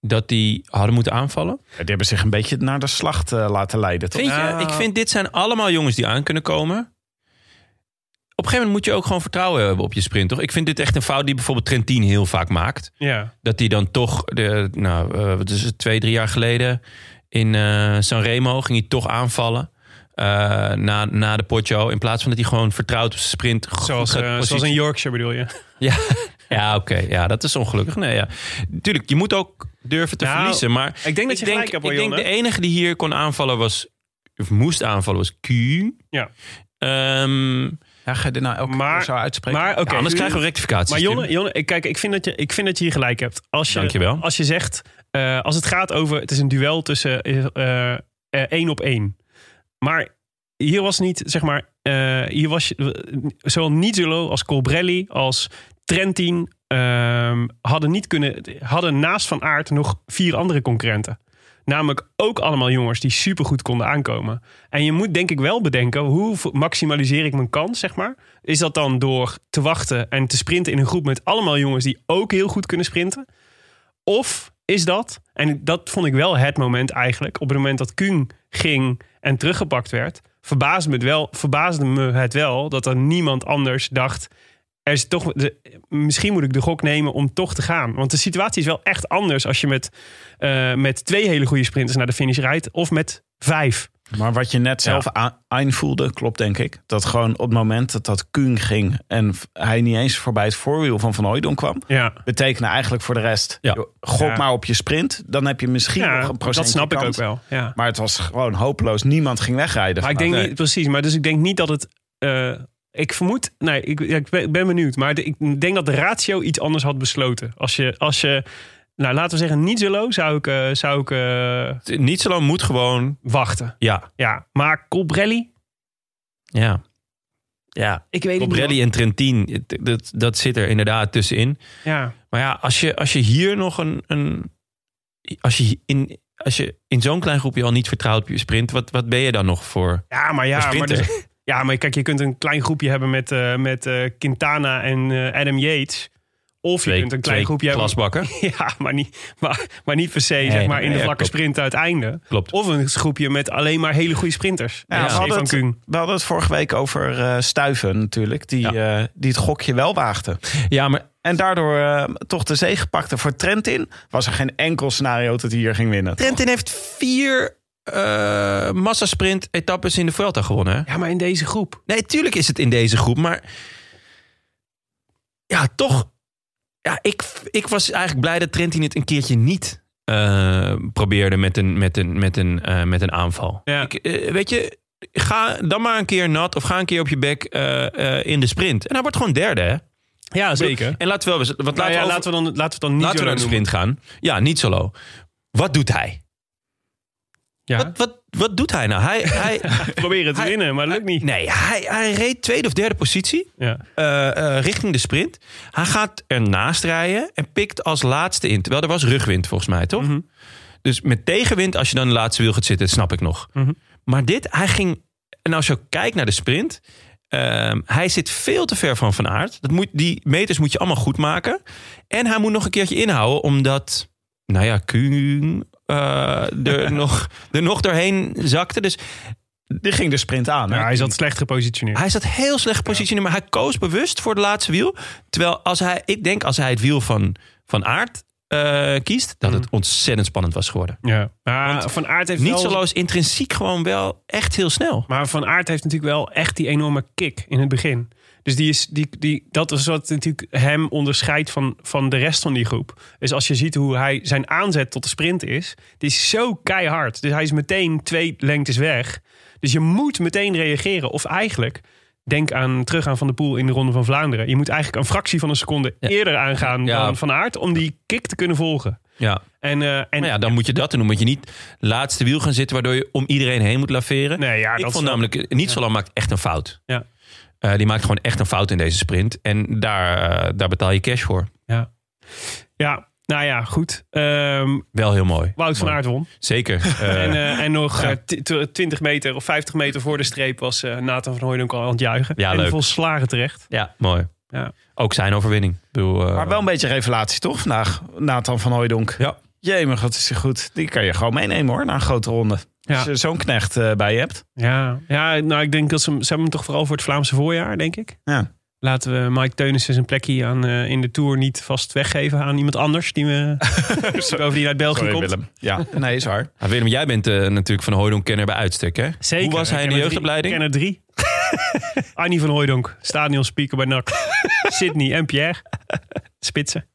dat die hadden moeten aanvallen? Ja, die hebben zich een beetje naar de slacht eh, laten leiden. Toch? Vind je? Ja. Ik vind dit zijn allemaal jongens die aan kunnen komen. Op een gegeven moment moet je ook gewoon vertrouwen hebben op je sprint, toch? Ik vind dit echt een fout die bijvoorbeeld Trentin heel vaak maakt. Ja. Dat hij dan toch, de, nou, eh, wat is het, twee, drie jaar geleden in eh Sanremo ging hij toch aanvallen. eh, na, na de Poggio. In plaats van dat hij gewoon vertrouwt op zijn sprint. Zoals, positie- zoals in Yorkshire bedoel je? Ja, ja oké. Ja, dat is ongelukkig. Nee, ja. Tuurlijk, je moet ook durven te Nou, verliezen. Maar ik denk dat je hebt, hoor, Ik denk de enige die hier kon aanvallen was... Of moest aanvallen was Q. Ja. Ehm, Ja, ga je dit nou elke Maar- keer zo uitspreken? Maar oké. ja, anders krijgen we rectificaties. Maar Jonne. Jonne ik- kijk, ik vind, dat je, ik vind dat je hier gelijk hebt. Als je, Dankjewel. Als je zegt, eh, als het gaat over, het is een duel tussen eh, eh, eh, één op één. Maar hier was niet, zeg maar, eh, hier was je- zowel Nizzolo als Colbrelli als Trentin ehm, hadden niet kunnen, hadden naast Van Aert nog vier andere concurrenten. Namelijk ook allemaal jongens die supergoed konden aankomen. En je moet denk ik wel bedenken, hoe maximaliseer ik mijn kans, zeg maar? Is dat dan door te wachten en te sprinten in een groep met allemaal jongens die ook heel goed kunnen sprinten? Of is dat, en dat vond ik wel het moment eigenlijk, op het moment dat Kuhn ging en teruggepakt werd, verbaasde me het wel, verbaasde me het wel dat er niemand anders dacht, er is toch, de, misschien moet ik de gok nemen om toch te gaan. Want de situatie is wel echt anders als je met, eh, met twee hele goede sprinters naar de finish rijdt of met vijf. Maar wat je net zelf aan- aanvoelde, klopt denk ik. Dat gewoon op het moment dat dat Kuhn ging... en hij niet eens voorbij het voorwiel van Van Hooijdonk kwam... Ja, betekende eigenlijk voor de rest... Ja. gok Ja. maar op je sprint. Dan heb je misschien nog ja een procentje dat snap ik ook wel. Ja. Maar het was gewoon hopeloos. Niemand ging wegrijden. Maar ik denk niet, precies, maar dus ik denk niet dat het. eh, ik vermoed, nee, ik, ja, ik ben, benieuwd. Maar de- ik denk dat de ratio iets anders had besloten. Als je, als je nou, laten we zeggen, niet zo low, zou ik, eh, zou ik eh, Niet zo lang moet gewoon. wachten. Ja, Ja, maar Colbrelli, ja. Ja, ik weet het niet. En Trentin, dat, dat zit er inderdaad tussenin. Ja, Maar ja, als je, als je hier nog een. een als je in, als je in zo'n klein groepje al niet vertrouwt op je sprint, wat, wat ben je dan nog voor? ja maar ja, maar, dus- ja, maar kijk, je kunt een klein groepje hebben met, eh, met eh, Quintana en eh, Adam Yates. Of je kunt een klein groepje hebben. klasbakken. Ja, maar niet, maar, maar niet per se, zeg maar, in de ja, vlakke klopt. sprint uiteinde. Klopt. Of een groepje met alleen maar hele goede sprinters. Ja, Ja, we, hadden van het, we hadden het vorige week over eh, Stuiven natuurlijk. Die, eh, die het gokje wel waagde. Ja, maar En daardoor eh, toch de zege pakte voor Trentin. Was er geen enkel scenario dat hij hier ging winnen. Trentin heeft vier eh massasprint etappes in de Vuelta gewonnen. Hè? Ja, maar in deze groep. Nee, tuurlijk is het in deze groep, maar ja, toch. Ja, ik, ik was eigenlijk blij dat Trentin het een keertje niet eh, probeerde met een, met een, met een, eh, met een aanval. Ja. Ik, weet je, ga dan maar een keer nat of ga een keer op je bek eh, eh, in de sprint. En hij wordt gewoon derde, hè? Ja, zeker. En laten we wel, want Nou laten, ja, we over- laten, we dan, laten we dan niet laten we naar de sprint gaan. Ja, niet solo. Wat doet hij? Ja. Wat, wat, wat doet hij nou? Hij, hij, Proberen te Hij- winnen, maar lukt niet. nee, hij, hij reed tweede of derde positie. Ja. eh, eh, richting de sprint. Hij gaat ernaast rijden en pikt als laatste in. Terwijl er was rugwind volgens mij, toch? Mhm. Dus met tegenwind, als je dan de laatste wiel gaat zitten, snap ik nog. Mhm. Maar dit, hij ging... En als je kijkt naar de sprint... ehm, hij zit veel te ver van Van Aert. Dat moet, die meters moet je allemaal goed maken. En hij moet nog een keertje inhouden, omdat... Nou ja, Kuhn eh, er, nog, er nog doorheen zakte. Dus Die ging de sprint aan. hè? Ja, hij zat slecht gepositioneerd. hij zat heel slecht gepositioneerd, maar hij koos bewust voor het laatste wiel. Terwijl als hij, ik denk als hij het wiel van, van Aert eh, kiest, dat het ontzettend spannend was geworden. ja. Maar Van Aert heeft Niet wel... intrinsiek gewoon wel echt heel snel. Maar Van Aert heeft natuurlijk wel echt die enorme kick in het begin. Dus die is, die, die, dat is wat natuurlijk hem onderscheidt van, van de rest van die groep. Dus als je ziet hoe hij zijn aanzet tot de sprint is, die is zo keihard. Dus hij is meteen twee lengtes weg. Dus je moet meteen reageren. Of eigenlijk, denk aan teruggaan van de Poel in de Ronde van Vlaanderen. Je moet eigenlijk een fractie van een seconde Ja. eerder aangaan Ja. dan Van Aert om die kick te kunnen volgen. Ja. En, eh, en Maar ja, dan moet je dat doen. Dan moet je niet laatste wiel gaan zitten, waardoor je om iedereen heen moet laveren. Nee, ja, ik dat vond namelijk, niet zo lang maakt echt een fout. Ja. Eh, die maakt gewoon echt een fout in deze sprint. En daar, eh, daar betaal je cash voor. Ja, ja nou ja, goed. Ehm, Wel heel mooi. Wout van. Aert won. Zeker. Eh, En, eh, en nog eh, t- t- 20 meter of 50 meter voor de streep was eh, Nathan van Hooydonk al aan het juichen. Ja, en leuk. volslagen terecht. ja, mooi. Ja. Ook zijn overwinning. Bedoel, Maar wel een beetje revelatie toch vandaag. Nathan van Hooijdonk. Ja. Jemig, wat is hij goed. Die kan je gewoon meenemen hoor, naar een grote ronde. Ja. Als je zo'n knecht eh, bij je hebt. Ja, ja nou ik denk dat ze, hem- ze hebben hem toch vooral voor het Vlaamse voorjaar, denk ik. Ja. Laten we Mike Teunissen zijn plekje aan, eh, in de Tour niet vast weggeven aan iemand anders die, we, over die uit België Sorry, komt. Willem. Ja, nee, is waar. Ah, Willem, jij bent eh, natuurlijk van Hooydonk-kenner bij uitstek, hè? Zeker. Hoe was hij in de jeugdopleiding? drie- Ik ken er drie. Annie van Hooydonk, stadionspeaker bij NAC. Sydney en Pierre. Spitsen.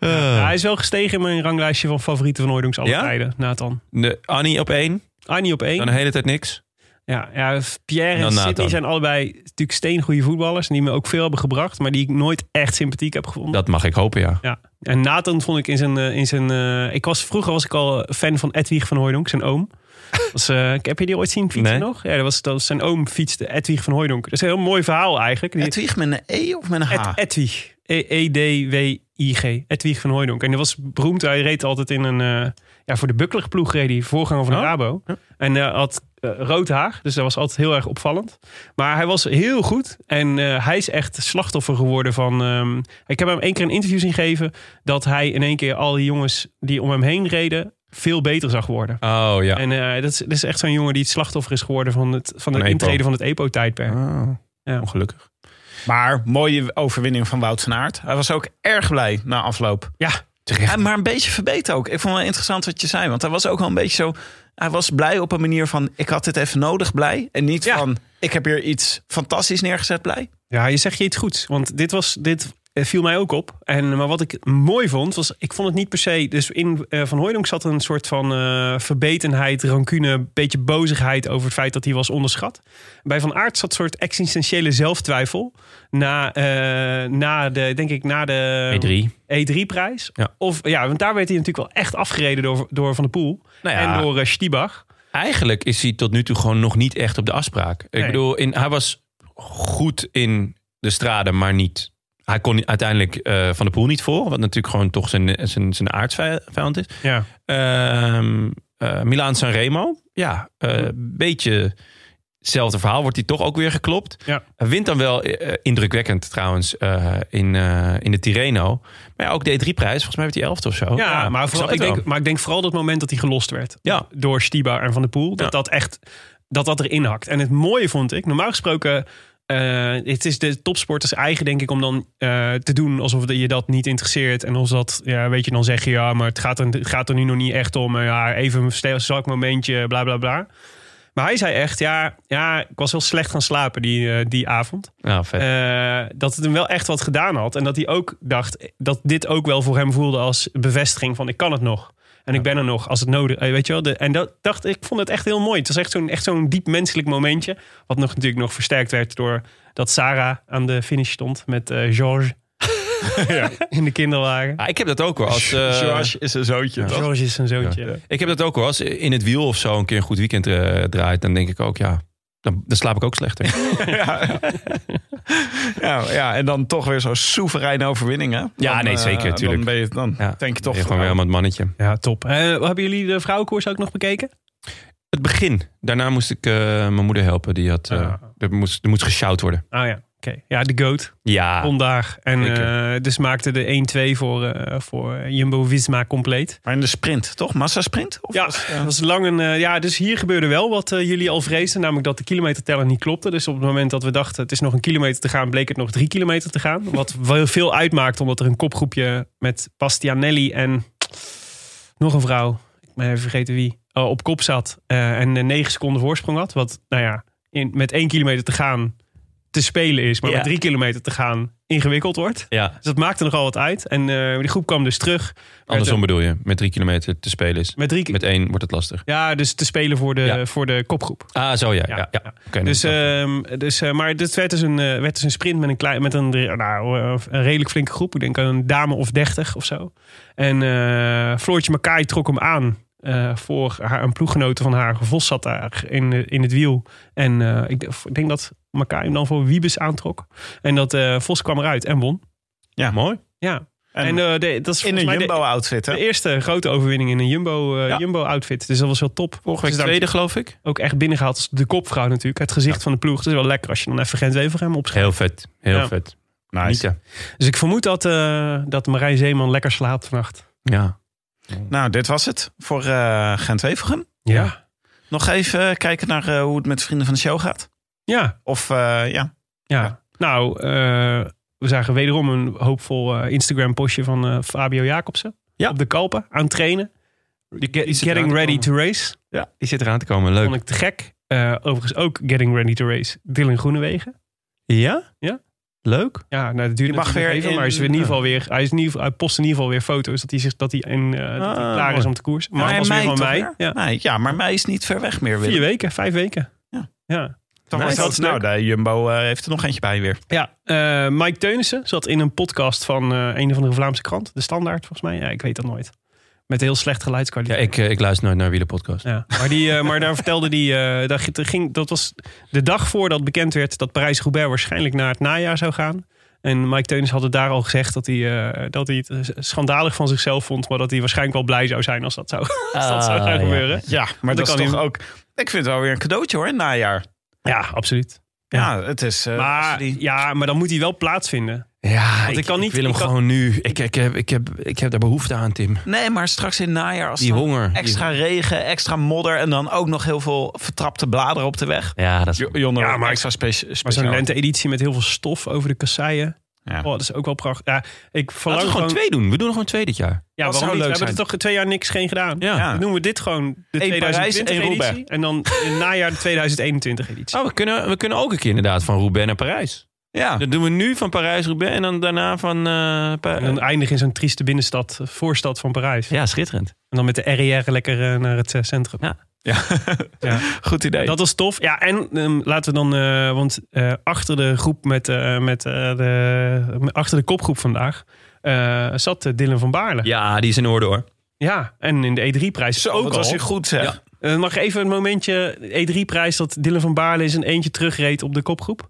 Ja, hij is wel gestegen in mijn ranglijstje van favorieten van Hooydonks alle Ja? tijden, Nathan. De Annie op één, Annie op één. dan de hele tijd niks. Ja, ja, Pierre en Dan Nathan. zijn allebei natuurlijk steengoede voetballers. En die me ook veel hebben gebracht. Maar die ik nooit echt sympathiek heb gevonden. Dat mag ik hopen, ja. Ja. En Nathan vond ik in zijn... eh, in zijn eh, ik was, vroeger was ik al fan van Edwig van Hooydonk, zijn oom. Was, eh, heb je die ooit zien fietsen Nee. nog? Ja, dat was, dat was zijn oom fietste, Edwig van Hooydonk. Dat is een heel mooi verhaal eigenlijk. Die- Edwig met een E of met een H? Ed, Edwig. E- E-D-W-I-G. Edwig van Hooydonk. En dat was beroemd. Hij reed altijd in een... eh, ja, voor de Bukkelig ploeg reed hij. Voorganger van de Oh. Rabo. En eh, had eh, rood haar. Dus dat was altijd heel erg opvallend. Maar hij was heel goed. En hij is echt slachtoffer geworden van... ehm, ik heb hem één keer een interview zien geven... dat hij in één keer al die jongens die om hem heen reden... veel beter zag worden. Oh, ja. En dat, is, dat is echt zo'n jongen die het slachtoffer is geworden... van het, van EPO. intreden van het EPO-tijdperk. Oh, Ja. Ongelukkig. Maar mooie overwinning van Wout van Aert. Hij was ook erg blij na afloop. Ja, Terecht. Maar een beetje verbeterd ook. Ik vond het wel interessant wat je zei. Want hij was ook wel een beetje zo... Hij was blij op een manier van... Ik had dit even nodig blij. En niet Ja. van... Ik heb hier iets fantastisch neergezet blij. Ja, je zegt je iets goeds. Want dit was, dit, viel mij ook op. En, maar wat ik mooi vond, was ik vond het niet per se... Dus in eh, Van Hooydonk zat een soort van eh, verbetenheid, rancune... beetje bozigheid over het feit dat hij was onderschat. Bij Van Aert zat een soort existentiële zelftwijfel... na, eh, na de, denk ik, na de... E3. E3-prijs. Ja. Of ja, want daar werd hij natuurlijk wel echt afgereden door, door Van der Poel. Nou ja. En door uh, Stiebach. Eigenlijk is hij tot nu toe gewoon nog niet echt op de afspraak. Ik bedoel, in, hij was goed in de straden, maar niet. Hij kon uiteindelijk eh, Van de Poel niet voor, wat natuurlijk gewoon toch zijn, zijn, zijn aardsvijand is. Ja. Eh, Milaan Sanremo, ja, een Mhm. beetje hetzelfde verhaal. Wordt hij toch ook weer geklopt. Ja. Hij wint dan wel eh, indrukwekkend trouwens eh, in, eh, in de Tirreno. Maar ja, ook de E3-prijs, volgens mij werd hij elfde of zo. Ja, maar, vooral, ik denk, maar ik denk vooral dat moment dat hij gelost werd. Ja. Door Stiba en Van der Poel. Dat dat echt dat dat erin hakt. En het mooie vond ik, normaal gesproken... eh, het is de topsporters eigen, denk ik, om dan eh, te doen alsof je dat niet interesseert. En als dat, ja, weet je, dan zeg je ja, maar het gaat er, het gaat er nu nog niet echt om. eh, ja, even een zwak momentje, bla bla bla. Maar hij zei echt, ja, ja ik was wel slecht gaan slapen die, die avond. Ja, vet. Dat het hem wel echt wat gedaan had. En dat hij ook dacht dat dit ook wel voor hem voelde als bevestiging van ik kan het nog. En ik ben er nog als het nodig eh, Weet je wel? De, en dat dacht ik vond het echt heel mooi. Het was echt zo'n echt zo'n diep menselijk momentje. Wat nog natuurlijk nog versterkt werd door dat Sarah aan de finish stond met eh George in de kinderwagen. Ja, ik heb dat ook hoor. Als, eh, George is een zootje. toch? George is zijn zoontje. Ik heb dat ook hoor. Als in het wiel of zo een keer een goed weekend eh, draait, dan denk ik ook, ja, dan, dan slaap ik ook slechter. Ja, ja, en dan toch weer zo'n soevereine overwinning, hè? Ja, nee, eh, zeker, tuurlijk. Dan, ben je, dan Ja. denk je toch... gewoon weer helemaal het mannetje. Ja, top. Eh, hebben jullie de vrouwenkoers ook nog bekeken? Het begin. Daarna moest ik eh, mijn moeder helpen. Die had, eh, Ah. er, moest, er moest geshout worden. Ah ja, oké. Ja, de GOAT. Ja, vandaag. En eh, dus maakte de 1-2 voor, eh, voor Jumbo-Visma compleet. Maar in de sprint, toch? Massasprint? Of Ja, was eh, dat was lang een, ja, dus hier gebeurde wel wat jullie al vreesden. Namelijk dat de kilometerteller niet klopte. Dus op het moment dat we dachten het is nog een kilometer te gaan... bleek het nog drie kilometer te gaan. Wat wel veel uitmaakt omdat er een kopgroepje met Bastianelli en nog een vrouw... ik ben even vergeten wie, op kop zat. eh, en negen seconden voorsprong had. Wat, nou ja, in, met één kilometer te gaan te spelen is... maar Ja. met drie kilometer te gaan ingewikkeld wordt. ja. Dus dat maakte nogal wat uit. En eh, die groep kwam dus terug. andersom bedoel je. Met drie kilometer te spelen is. Met drie Met één wordt het lastig. Ja, dus te spelen voor de, Ja. voor de kopgroep. Ah, zo ja. Ja, ja, Dus, ehm, dus, eh, maar dit werd dus, een, eh, werd dus een sprint met een, klein, met een, nou, een redelijk flinke groep. Ik denk een dame of dertig of zo. En Floortje Makai trok hem aan. Eh, voor haar, een ploeggenote van haar. Vos zat daar in, de- in het wiel. En eh, ik, ik denk dat Makai hem dan voor Wiebes aantrok. En dat eh, Vos kwam eruit en won. ja, mooi. Ja. En En, eh, de, dat is in een Jumbo-outfit, hè? De eerste grote overwinning in een Jumbo, eh, Ja. Jumbo outfit. Dus dat was wel top. Vorige week tweede, geloof ik. ook echt binnengehaald als de kopvrouw natuurlijk. Het gezicht van de ploeg. Het is wel lekker als je dan even Gent-Wevelgem opschrijft. Heel vet. Heel Ja. vet. Nice. Dus ik vermoed dat, eh, dat Marijn Zeeman lekker slaapt vannacht. Ja. Nou, dit was het voor eh Gent-Wevelgem. Ja. Nog even kijken naar eh, hoe het met de vrienden van de show gaat. Ja. Of eh, ja, ja. Nou, eh, we zagen wederom een hoopvol eh, Instagram postje van eh, Fabio Jacobsen. Ja. Op de Kalpen, aan het trainen. Die, Get- die zit eraan getting ready to race. Ja, die zit eraan te komen. Leuk. Vond ik te gek. Eh, overigens ook getting ready to race. Dylan Groenewegen. Ja? Ja. Leuk. Ja, nou, dat duurt Je mag natuurlijk weer even, in- maar hij is in ieder geval weer. Hij, is in ieder geval, hij post in ieder geval weer foto's dat hij zich dat hij, in, eh, dat hij Ah, klaar is om te koersen. Maar Maar het was weer van mij. Ja. Ja, maar mei is niet ver weg meer. Willem. Vier weken, vijf weken. Ja. ja. Dan Nice. dat, nou, de Jumbo eh, heeft er nog eentje bij weer. Ja, eh, Mike Teunissen zat in een podcast van eh, een of andere Vlaamse krant. De Standaard, volgens mij. Ja, ik weet dat nooit. Met heel slecht Ja, geluidskwaliteit. ik, eh, ik luister nooit naar wielerpodcast. Ja, maar, die, eh, maar daar vertelde hij, dat, ging, dat was de dag voordat bekend werd dat Parijs-Roubaix waarschijnlijk naar het najaar zou gaan. En Mike Teunis had het daar al gezegd dat hij, eh, dat hij het schandalig van zichzelf vond. Maar dat hij waarschijnlijk wel blij zou zijn als dat zou, als dat zou gaan Ah, ja. gebeuren. Ja, maar dat is kan toch hij- ook... Ik vind het wel weer een cadeautje hoor, in het najaar. Ja, absoluut. Ja, het is... eh, Maar, die- ja, maar dan moet hij wel plaatsvinden. Ja, Want ik kan niet- wil hem ik kan- gewoon nu. Ik, ik, heb, ik, heb, ik heb daar behoefte aan, Tim. Nee, maar straks in het najaar als Die honger. extra regen, extra modder... en dan ook nog heel veel vertrapte bladeren op de weg. Ja, dat is... Jonne, Ja, maar- extra specia- Maar speciaal. zo'n lente-editie met heel veel stof over de kasseien. Ja. Oh, dat is ook wel prachtig. Ja, ik verlang Laten we gewoon twee doen. We doen er gewoon twee dit jaar. Ja, Dat waarom zou niet? leuk We hebben er toch twee jaar niks geen gedaan. Ja. Ja. Dan noemen we dit gewoon de Eén 2020 Parijs, één editie. En dan in het najaar de 2021 editie. Oh, we kunnen, we kunnen ook een keer inderdaad van Roubaix naar Parijs. Ja. Dat doen we nu van Parijs-Roubaix en dan daarna van... eh, Pa- En dan eindig in zo'n trieste binnenstad, eh, voorstad van Parijs. ja, schitterend. En dan met de RER lekker eh, naar het centrum. Ja. ja. Ja. Goed idee. Dat was tof. Ja, en ehm, laten we dan, eh, want eh, achter de groep met, eh, met eh, de, achter de kopgroep vandaag eh, zat Dylan van Baarle. Ja. Ja, die is in orde hoor. en in de E3-prijs Zo, ook al. was hij goed zeg. Ja. Eh, mag even een momentje, E3-prijs dat Dylan van Baarle is een eentje terugreed op de kopgroep.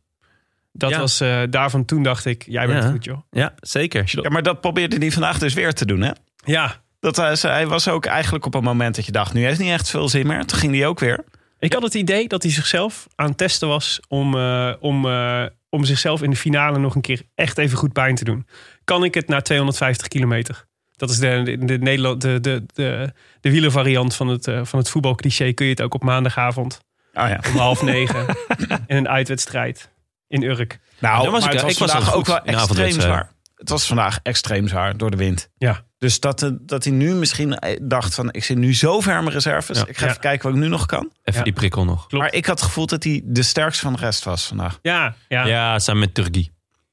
Dat Ja. was eh, daarvan toen dacht ik, jij bent Ja. goed joh. Ja, zeker. Ja, maar dat probeerde hij vandaag dus weer te doen, hè? Ja, Dat hij, hij was ook eigenlijk op een moment dat je dacht, nu heeft niet echt veel zin meer. Toen ging hij ook weer. ik had het idee dat hij zichzelf aan het testen was om, eh, om, eh, om zichzelf in de finale nog een keer echt even goed pijn te doen. Kan ik het na 250 kilometer? Dat is de, de, de, Nederland, de, de, de, de wielervariant van het, eh, van het voetbalcliché. Kun je het ook op maandagavond Oh ja. om half negen in een uitwedstrijd in Urk. Nou, Dan was maar ik- het was ik vandaag ook wel extreem avondwedstrijd. zwaar. Het was vandaag extreem zwaar door de wind. Ja. Dus dat, eh, dat hij nu misschien eh, dacht van... ik zit nu zo ver mijn reserves. Ja. Ik ga Ja. even kijken wat ik nu nog kan. Even Ja. die prikkel nog. Klopt. Maar ik had het gevoel dat hij de sterkste van de rest was vandaag. Ja, ja, Ja, samen met Turgi.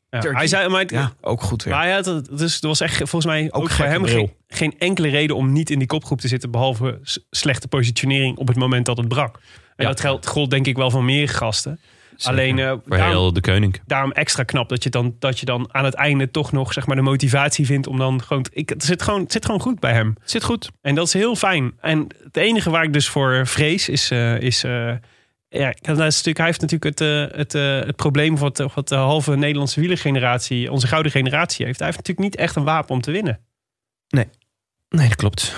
ja. Hij zei, maar, het- Ja, ook goed weer. maar hij had het, dus er was echt volgens mij ook, voor hem geen, geen enkele reden om niet in die kopgroep te zitten. Behalve slechte positionering op het moment dat het brak. En Ja. dat geldt, gold denk ik wel van meer gasten. Alleen eh, Voor daarom, heel de koning. daarom extra knap dat je, dan, dat je dan aan het einde toch nog zeg maar, de motivatie vindt om dan gewoon. Ik, het, zit gewoon, het zit gewoon goed bij hem. Zit goed. En dat is heel fijn. En het enige waar ik dus voor vrees is. eh, is eh, ja, dat is natuurlijk, hij heeft natuurlijk het, het, eh, het probleem wat, wat de halve Nederlandse wielergeneratie, onze gouden generatie heeft. Hij heeft natuurlijk niet echt een wapen om te winnen. Nee, dat klopt.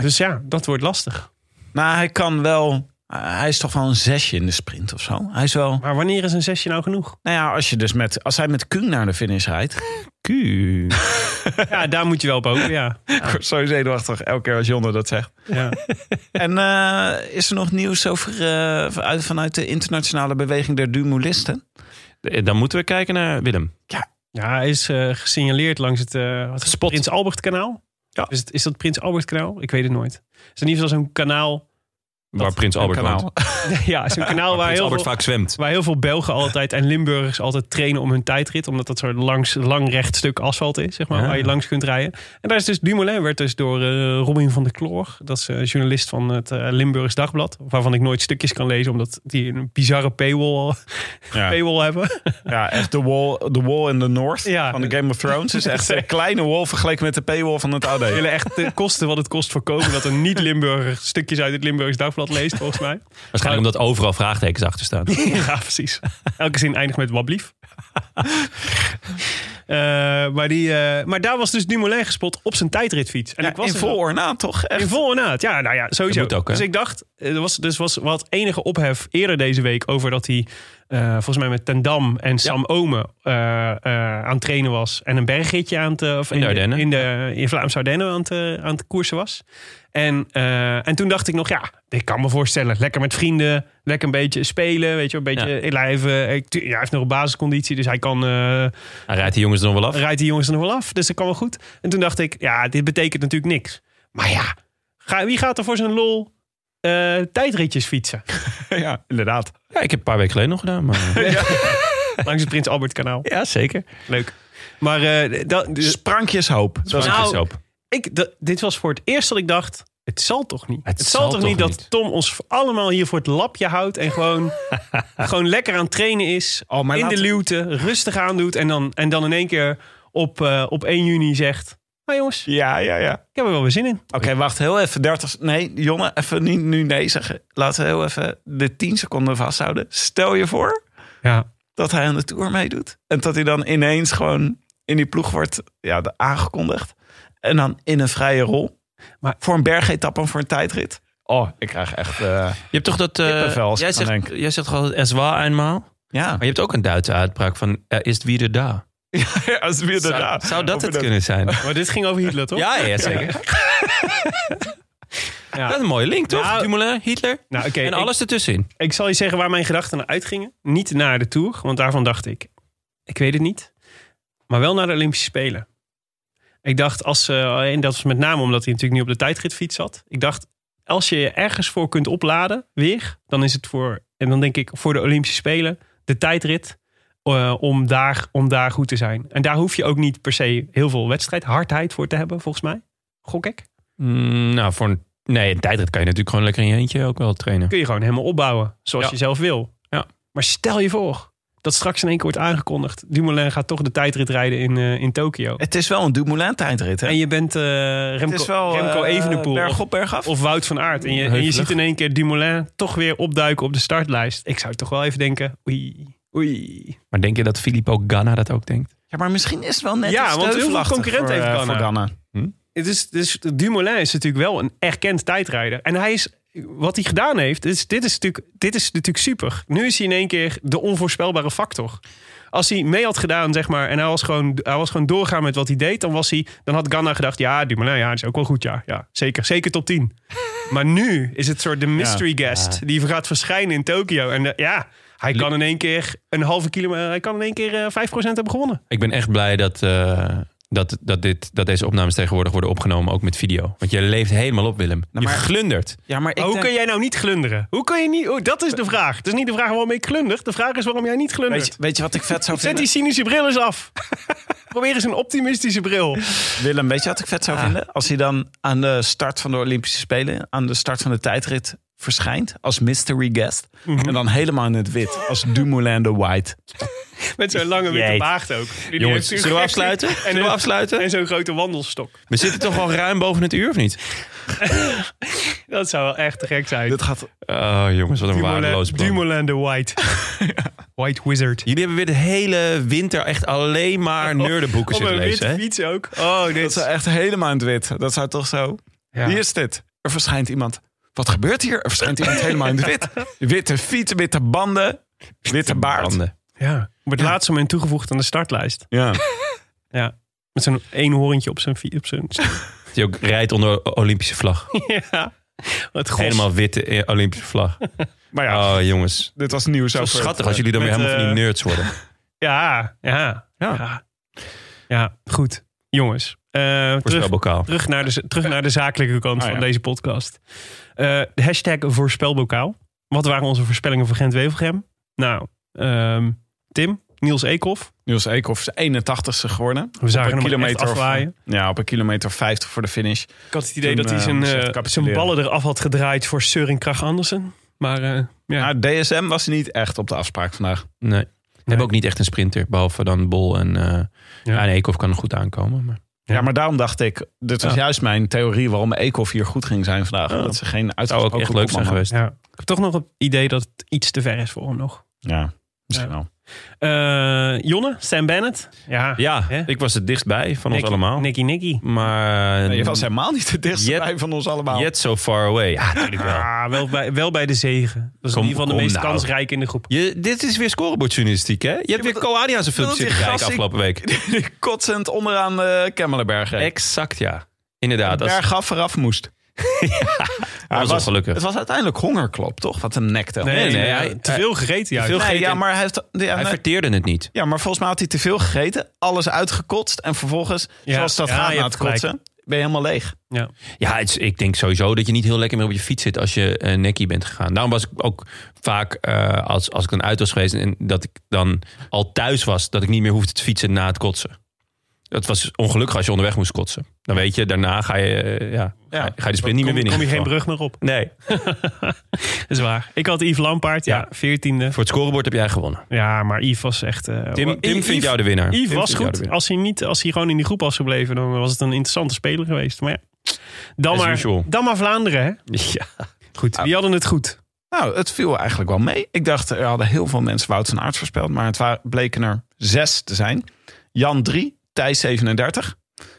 Dus ja, dat wordt lastig. Maar hij kan wel... eh, hij is toch wel een zesje in de sprint of zo. Hij is wel... Maar wanneer is een zesje nou genoeg? Nou ja, als, je dus met, als hij met Kuhn naar de finish rijdt... Q. Ja, daar moet je wel op hopen, ja. Ik word zo zenuwachtig elke keer als Jonne dat zegt. ja. En eh, is er nog nieuws over, eh, vanuit, vanuit de internationale beweging der Dumolisten? Dan moeten we kijken naar Willem. Ja, hij is eh, gesignaleerd langs het, eh, het. Prins Albert kanaal. Ja. Is, het, is dat Prins Albert kanaal? Ik weet het nooit. Het is in ieder geval zo'n kanaal. Waar Prins Albert kanaal. woont. ja, zo'n kanaal waar heel, Albert veel, vaak zwemt. waar heel veel Belgen altijd en Limburgers altijd trainen om hun tijdrit. Omdat dat zo'n langs, lang recht stuk asfalt is, zeg maar, Ja. waar je langs kunt rijden. En daar is dus Dumoulin, werd dus door eh, Robin van der Kloor. Dat is eh, journalist van het eh, Limburgs Dagblad. Waarvan ik nooit stukjes kan lezen, omdat die een bizarre paywall, Ja, paywall hebben. ja echt de wall, the wall in the north Ja. van de Game of Thrones. is echt een kleine wall vergeleken met de paywall van het AD. willen echt de kosten wat het kost voorkomen dat een niet-Limburger stukjes uit het Limburgs Dagblad leest, volgens mij. Waarschijnlijk omdat overal vraagtekens achter staan. Ja, precies. Elke zin eindigt met wat blief. Eh, maar, die, eh, maar daar was dus Dumoulin gespot op zijn tijdritfiets. En Ja, ik was in vol zo- ornaat toch? Echt? In vol ornaat. Ja, nou ja, sowieso. Dat moet ook, hè? dus ik dacht, er was, dus was wat enige ophef eerder deze week over dat hij eh, volgens mij met Ten Dam en Sam Omen eh, eh, aan het trainen was. En een bergritje aan het... Of In de Ardennen. In, de, in Vlaamse Ardennen aan het, aan het koersen was. En, en toen dacht ik nog, ja, ik kan me voorstellen. Lekker met vrienden, lekker een beetje spelen. Weet je, een beetje Ja. inlijven. Ik- Ja, hij heeft nog een basisconditie, dus hij kan... Hij rijdt die jongens er nog wel af. rijdt die jongens er nog wel af. Dus dat kan wel goed. En toen dacht ik, ja, dit betekent natuurlijk niks. Maar ja, ga, wie gaat er voor zijn lol eh, tijdritjes fietsen? Ja, inderdaad. Ja, ik heb een paar weken geleden nog gedaan. Maar... Langs het Prins Albert kanaal. ja, zeker. Leuk. Maar eh, dat, dus, Sprankjes hoop. Dat is Nou, ik, dat- dit was voor het eerst dat ik dacht, het zal toch niet? Het zal, zal toch niet dat niet? Tom ons allemaal hier voor het lapje houdt en gewoon, gewoon lekker aan het trainen is. Oh, in laat- de luwte, rustig aandoet en dan, en dan in één keer op, eh, op 1 juni zegt... Jongens, Ja, ja, ja. ik heb er wel weer zin in. Oké, wacht heel even. 30. Nee, Jonne, even niet nu nee zeggen. Laten we heel even de 10 seconden vasthouden. Stel je voor Ja. dat hij aan de tour meedoet. En dat hij dan ineens gewoon in die ploeg wordt ja, de- aangekondigd. En dan in een vrije rol. Maar- voor een bergetappe en voor een tijdrit. Oh, ik krijg echt. eh, Je hebt toch dat... eh, jij, zegt, jij zegt es war eenmaal? ja. Maar je hebt ook een Duitse uitbraak van er is wieder da. als het weer Zou, daarna- zou dat over het kunnen zijn? Maar dit ging over Hitler, toch? Ja, ja zeker. Dat is een mooie link, toch? Nou- Dumoulin, Hitler Nou, oké. en ik- alles ertussenin. Ik zal je zeggen waar mijn gedachten naar uitgingen. Niet naar de Tour, want daarvan dacht ik... Ik weet het niet. Maar wel naar de Olympische Spelen. Ik dacht, als, eh, en dat was met name omdat hij natuurlijk nu op de tijdritfiets zat. Ik dacht, als je je ergens voor kunt opladen, weer... dan is het voor, en dan denk ik voor de Olympische Spelen... de tijdrit eh, om, daar, om daar goed te zijn. En daar hoef je ook niet per se heel veel wedstrijd, hardheid voor te hebben, volgens mij. Gok ik. Mm, nou, voor een, nee, een tijdrit kan je natuurlijk gewoon lekker in je eentje ook wel trainen. Kun je gewoon helemaal opbouwen, zoals Ja. je zelf wil. Ja. Maar stel je voor dat straks in één keer wordt aangekondigd. Dumoulin gaat toch de tijdrit rijden in, eh, in Tokio. Het is wel een Dumoulin tijdrit, hè? En je bent eh, Remco, wel Remco Evenepoel berg of, op, berg af. of Wout van Aert. En je, en je ziet in één keer Dumoulin toch weer opduiken op de startlijst. Ik zou toch wel even denken, oei, oei. Maar denk je dat Filippo Ganna dat ook denkt? Ja, maar misschien is het wel net Ja, iets want heel veel voor, heeft eh, Ganna. voor Ganna. Het is, dus Dumoulin is natuurlijk wel een erkend tijdrijder. En hij is, wat hij gedaan heeft, is, dit, is natuurlijk, dit is natuurlijk super. Nu is hij in één keer de onvoorspelbare factor. Als hij mee had gedaan, zeg maar, en hij was gewoon, hij was gewoon doorgaan met wat hij deed, dan, was hij, dan had Ganna gedacht: ja, Dumoulin, ja, dat is ook wel goed, ja. ja zeker, zeker top 10. maar nu is het soort de mystery guest die gaat verschijnen in Tokio. En ja, hij kan in één keer een halve kilometer, hij kan in één keer eh, 5% hebben gewonnen. Ik ben echt blij dat, eh, dat, dat, dit, dat deze opnames tegenwoordig worden opgenomen, ook met video. Want je leeft helemaal op, Willem. Je maar- glundert. Ja, maar ik Hoe denk- kun jij nou niet glunderen? Hoe kun je niet? Oh, dat is de vraag. Het is niet de vraag waarom ik glunder. De vraag is waarom jij niet glundert. weet, je, weet je wat ik vet zou Zet vinden? die cynische bril eens af. Probeer eens een optimistische bril. Willem, weet je wat ik vet zou vinden? Als hij dan aan de start van de Olympische Spelen, aan de start van de tijdrit verschijnt als mystery guest. En dan helemaal in het wit, als Dumoulin de White. Met zo'n lange witte Jeet. baard ook. Die Jongens, zullen we afsluiten? En, Zullen we afsluiten? En zo'n grote wandelstok. We zitten toch al ruim boven het uur, of niet? Dat zou wel echt te gek zijn. Dit gaat Oh, jongens, wat een waardeloos plan. Dumoulin de White. White Wizard. Jullie hebben weer de hele winter echt alleen maar nerdenboeken Op zitten lezen, hè? fiets ook. Oh, dat dit zou echt helemaal in het wit. Dat zou toch zo... Ja. Wie is dit? Er verschijnt iemand. Wat gebeurt hier? Er verschijnt iemand helemaal in het wit. Witte fiets, witte banden, witte baard. Ja. Op het laatste moment toegevoegd aan de startlijst. Ja. Ja. Met zo'n één hoorntje op zijn... Op zijn Die ook rijdt onder Olympische vlag. ja. Wat gos. Helemaal witte eh, Olympische vlag. Maar ja, Oh, jongens. dit was nieuws Zo over... schattig als jullie dan weer helemaal van die eh, nerds worden. Ja, ja, Ja. ja. Ja, goed. Jongens, eh, terug, naar de, terug naar de zakelijke kant Ah, van ja. deze podcast. Eh, de hashtag voorspelbokaal. Wat waren onze voorspellingen voor Gent-Wevelgem? Nou, ehm, Tim, Niels Eekhoff. Niels Eekhoff is 81ste geworden. We zagen een hem kilometer echt of- afwaaien. Ja, op een kilometer 50 voor de finish. Ik had het idee Toen, dat hij eh, zijn, eh, capituleren. zijn ballen eraf had gedraaid voor Søren Krach Andersen. Maar eh, ja, Ja, DSM was niet echt op de afspraak vandaag. Nee. We hebben ook niet echt een sprinter, behalve dan Bol en, eh ja. en Eekhoff kan er goed aankomen. Maar Ja, maar daarom dacht ik, dit was Ja. juist mijn theorie waarom Eekhoff hier goed ging zijn vandaag. Dat ze geen zou ook uitgesproken echt leuk zijn geweest. ja. ik heb toch nog het idee dat het iets te ver is voor hem nog. Ja, misschien Ja. wel. Eh, Jonne, Sam Bennett. Ja, Ja, Hè? ik was het dichtbij van ons allemaal. Nicky Nicky. Maar Nee, je was helemaal niet de dichtste Yet- bij van ons allemaal. yet so far away. Ja, natuurlijk wel. Ah, wel, bij, wel bij de zegen. Dat is Kom- in ieder geval de meest nou. kansrijke in de groep. Je, dit is weer scorebordjournalistiek, hè? Je hebt weer Koadi aan zijn filmpje zitten kijken afgelopen week. Kotsend onderaan de Kemmelenberg. reed. Exact, ja. Inderdaad. Dat is, Bergaf vooraf moest. was was, ongelukkig. het was uiteindelijk hongerklop, toch? Wat een nektel. Nee, nee, nee, hij- te veel gegeten juist. veel Nee, gegeten. ja, maar hij heeft... Ja, Hij verteerde het niet. ja, maar volgens mij had hij te veel gegeten. Alles uitgekotst. En vervolgens, Ja, zoals dat ja, gaat na het kotsen, ben je helemaal leeg. Ja. Ja, het is- ik denk sowieso dat je niet heel lekker meer op je fiets zit als je uh, nekkie bent gegaan. Daarom was ik ook vaak, eh, als, als ik dan uit was geweest en dat ik dan al thuis was, dat ik niet meer hoefde te fietsen na het kotsen. Dat was ongelukkig als je onderweg moest kotsen. Dan weet je, daarna ga je, eh, ja, Ja. ga je- de sprint niet meer winnen. kom je geen brug meer op. Nee, Dat is waar. Ik had Yves Lampaard, ja, Ja. veertiende. voor het scorebord heb jij gewonnen. Ja, maar Yves was echt... eh, Tim, Yves- vindt jou de winnaar. Yves Tim was goed. Als hij, niet, als hij gewoon in die groep was gebleven, dan was het een interessante speler geweest. Maar ja, dan, As maar, usual. dan maar Vlaanderen, hè? Ja. Goed, wie hadden het goed? Nou, het viel eigenlijk wel mee. Ik dacht, er hadden heel veel mensen Wout van Aert voorspeld. Maar het bleken er zes te zijn. Jan 3, Thijs 37,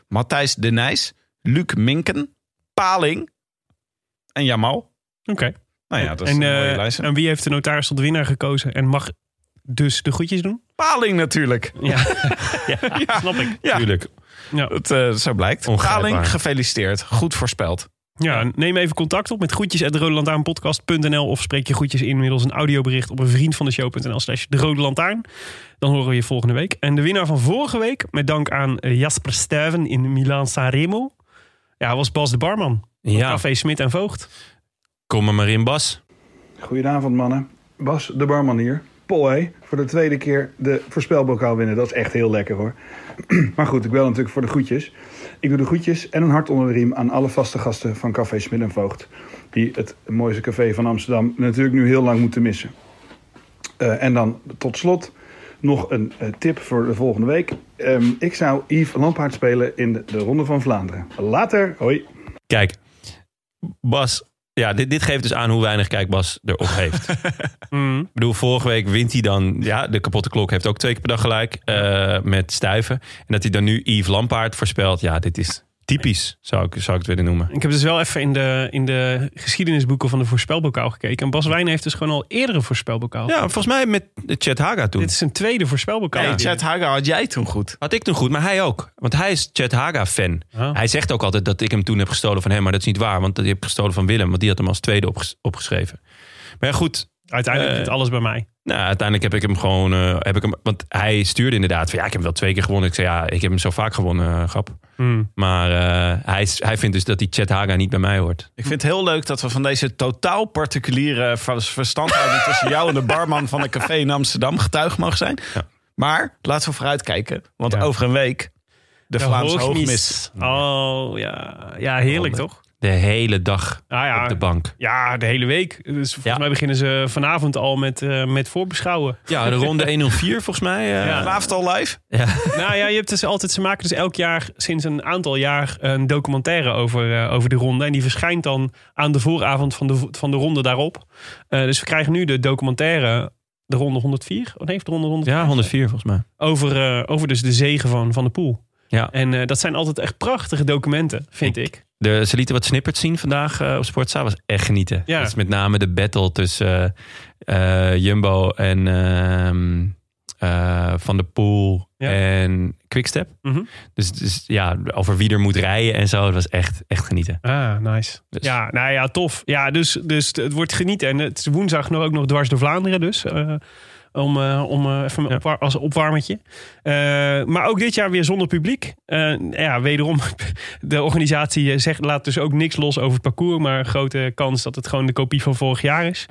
Matthijs de Nijs, Luc Minken, Paling en Jamal. Oké. Nou ja, dat is en, een mooie eh, lijst. en wie heeft de notaris tot winnaar gekozen en mag dus de goedjes doen? Paling natuurlijk. Ja, ja, snap ik. Ja, Tuurlijk. Ja. het, eh, zo blijkt. Paling, gefeliciteerd. Goed voorspeld. Ja, neem even contact op met groetjes.rodelantaarnpodcast.nl of spreek je groetjes in middels een audiobericht op een vriend van de show.nl slash de Rode Lantaarn. Dan horen we je volgende week. En de winnaar van vorige week, met dank aan eh, Jasper Stuyven in Milaan Sanremo, ja, was Bas de Barman. van Ja, Café Smit en Voogd. kom er maar in, Bas. Goedenavond mannen. Bas, de barman hier. Poy voor de tweede keer de voorspelbokaal winnen. Dat is echt heel lekker hoor. maar goed, ik bel natuurlijk voor de groetjes. Ik doe de groetjes en een hart onder de riem aan alle vaste gasten van Café Smit en Voogd. Die het mooiste café van Amsterdam natuurlijk nu heel lang moeten missen. Eh, en dan tot slot nog een eh, tip voor de volgende week. Ehm, ik zou Yves Lampaard spelen in de, de Ronde van Vlaanderen. Later, hoi. Kijk, Bas, ja, dit, dit geeft dus aan hoe weinig kijk Bas erop heeft. Mm. Ik bedoel, vorige week wint hij dan... Ja, de kapotte klok heeft ook twee keer per dag gelijk eh, met stuiven. En dat hij dan nu Yves Lampaard voorspelt. Ja, dit is typisch, zou ik, zou ik het willen noemen. Ik heb dus wel even in de, in de geschiedenisboeken van de voorspelbokaal gekeken. En Bas Wijn heeft dus gewoon al eerdere voorspelbokaal. Ja, volgens mij met Chet Haga toen. Dit is zijn tweede voorspelbokaal. Hey, Chad Haga had jij toen goed. Had ik toen goed, maar hij ook. Want hij is Chet Haga-fan. Ah. Hij zegt ook altijd dat ik hem toen heb gestolen van hem. Maar dat is niet waar, want die heb ik gestolen van Willem. Want die had hem als tweede opges- opgeschreven. Maar ja, goed. Uiteindelijk zit alles bij mij. Nou, uiteindelijk heb ik hem gewoon... eh, heb ik hem, want hij stuurde inderdaad van... Ja, ik heb hem wel twee keer gewonnen. Ik zei, ja, ik heb hem zo vaak gewonnen, eh, grap. Hmm. Maar eh, hij, hij vindt dus dat die Chet Haga niet bij mij hoort. Ik vind het heel leuk dat we van deze totaal particuliere ver- verstandhouding tussen jou en de barman van een café in Amsterdam getuige mogen zijn. Ja. Maar laten we vooruitkijken, want Ja. over een week de, Vlaamse hoogmis. Oh ja, ja heerlijk toch? De hele dag Ah, ja. op de bank. Ja, de hele week. Dus volgens Ja. mij beginnen ze vanavond al met, eh, met voorbeschouwen. Ja, de ronde 104 volgens mij. eh, Ja. Vanavond al live? nou ja, je hebt dus altijd, ze maken dus elk jaar, sinds een aantal jaar, een documentaire over, eh, over de ronde. En die verschijnt dan aan de vooravond van de, van de ronde daarop. Eh, dus we krijgen nu de documentaire, de ronde 104. Of heeft de ronde 104? Ja, 104 volgens mij. Over, eh, over dus de zegen van, van de pool. Ja. En eh, dat zijn altijd echt prachtige documenten, vind ik. De, ze lieten wat snippets zien vandaag eh, op Sportza. was echt genieten. Ja. Dat is met name de battle tussen eh, Jumbo en ehm, eh, Van der Poel Ja. en Quickstep. Mhm. Dus, dus ja, over wie er moet rijden en zo. Dat was echt, echt genieten. Ah, nice. Dus- Ja, nou ja, tof. Ja, dus, dus het wordt genieten. En het is woensdag nog ook nog dwars door Vlaanderen dus. Om eh, om eh, even Ja. opwar- als opwarmertje. Eh, maar ook dit jaar weer zonder publiek. Ja, wederom, de organisatie zegt, laat dus ook niks los over het parcours. Maar grote kans dat het gewoon de kopie van vorig jaar is.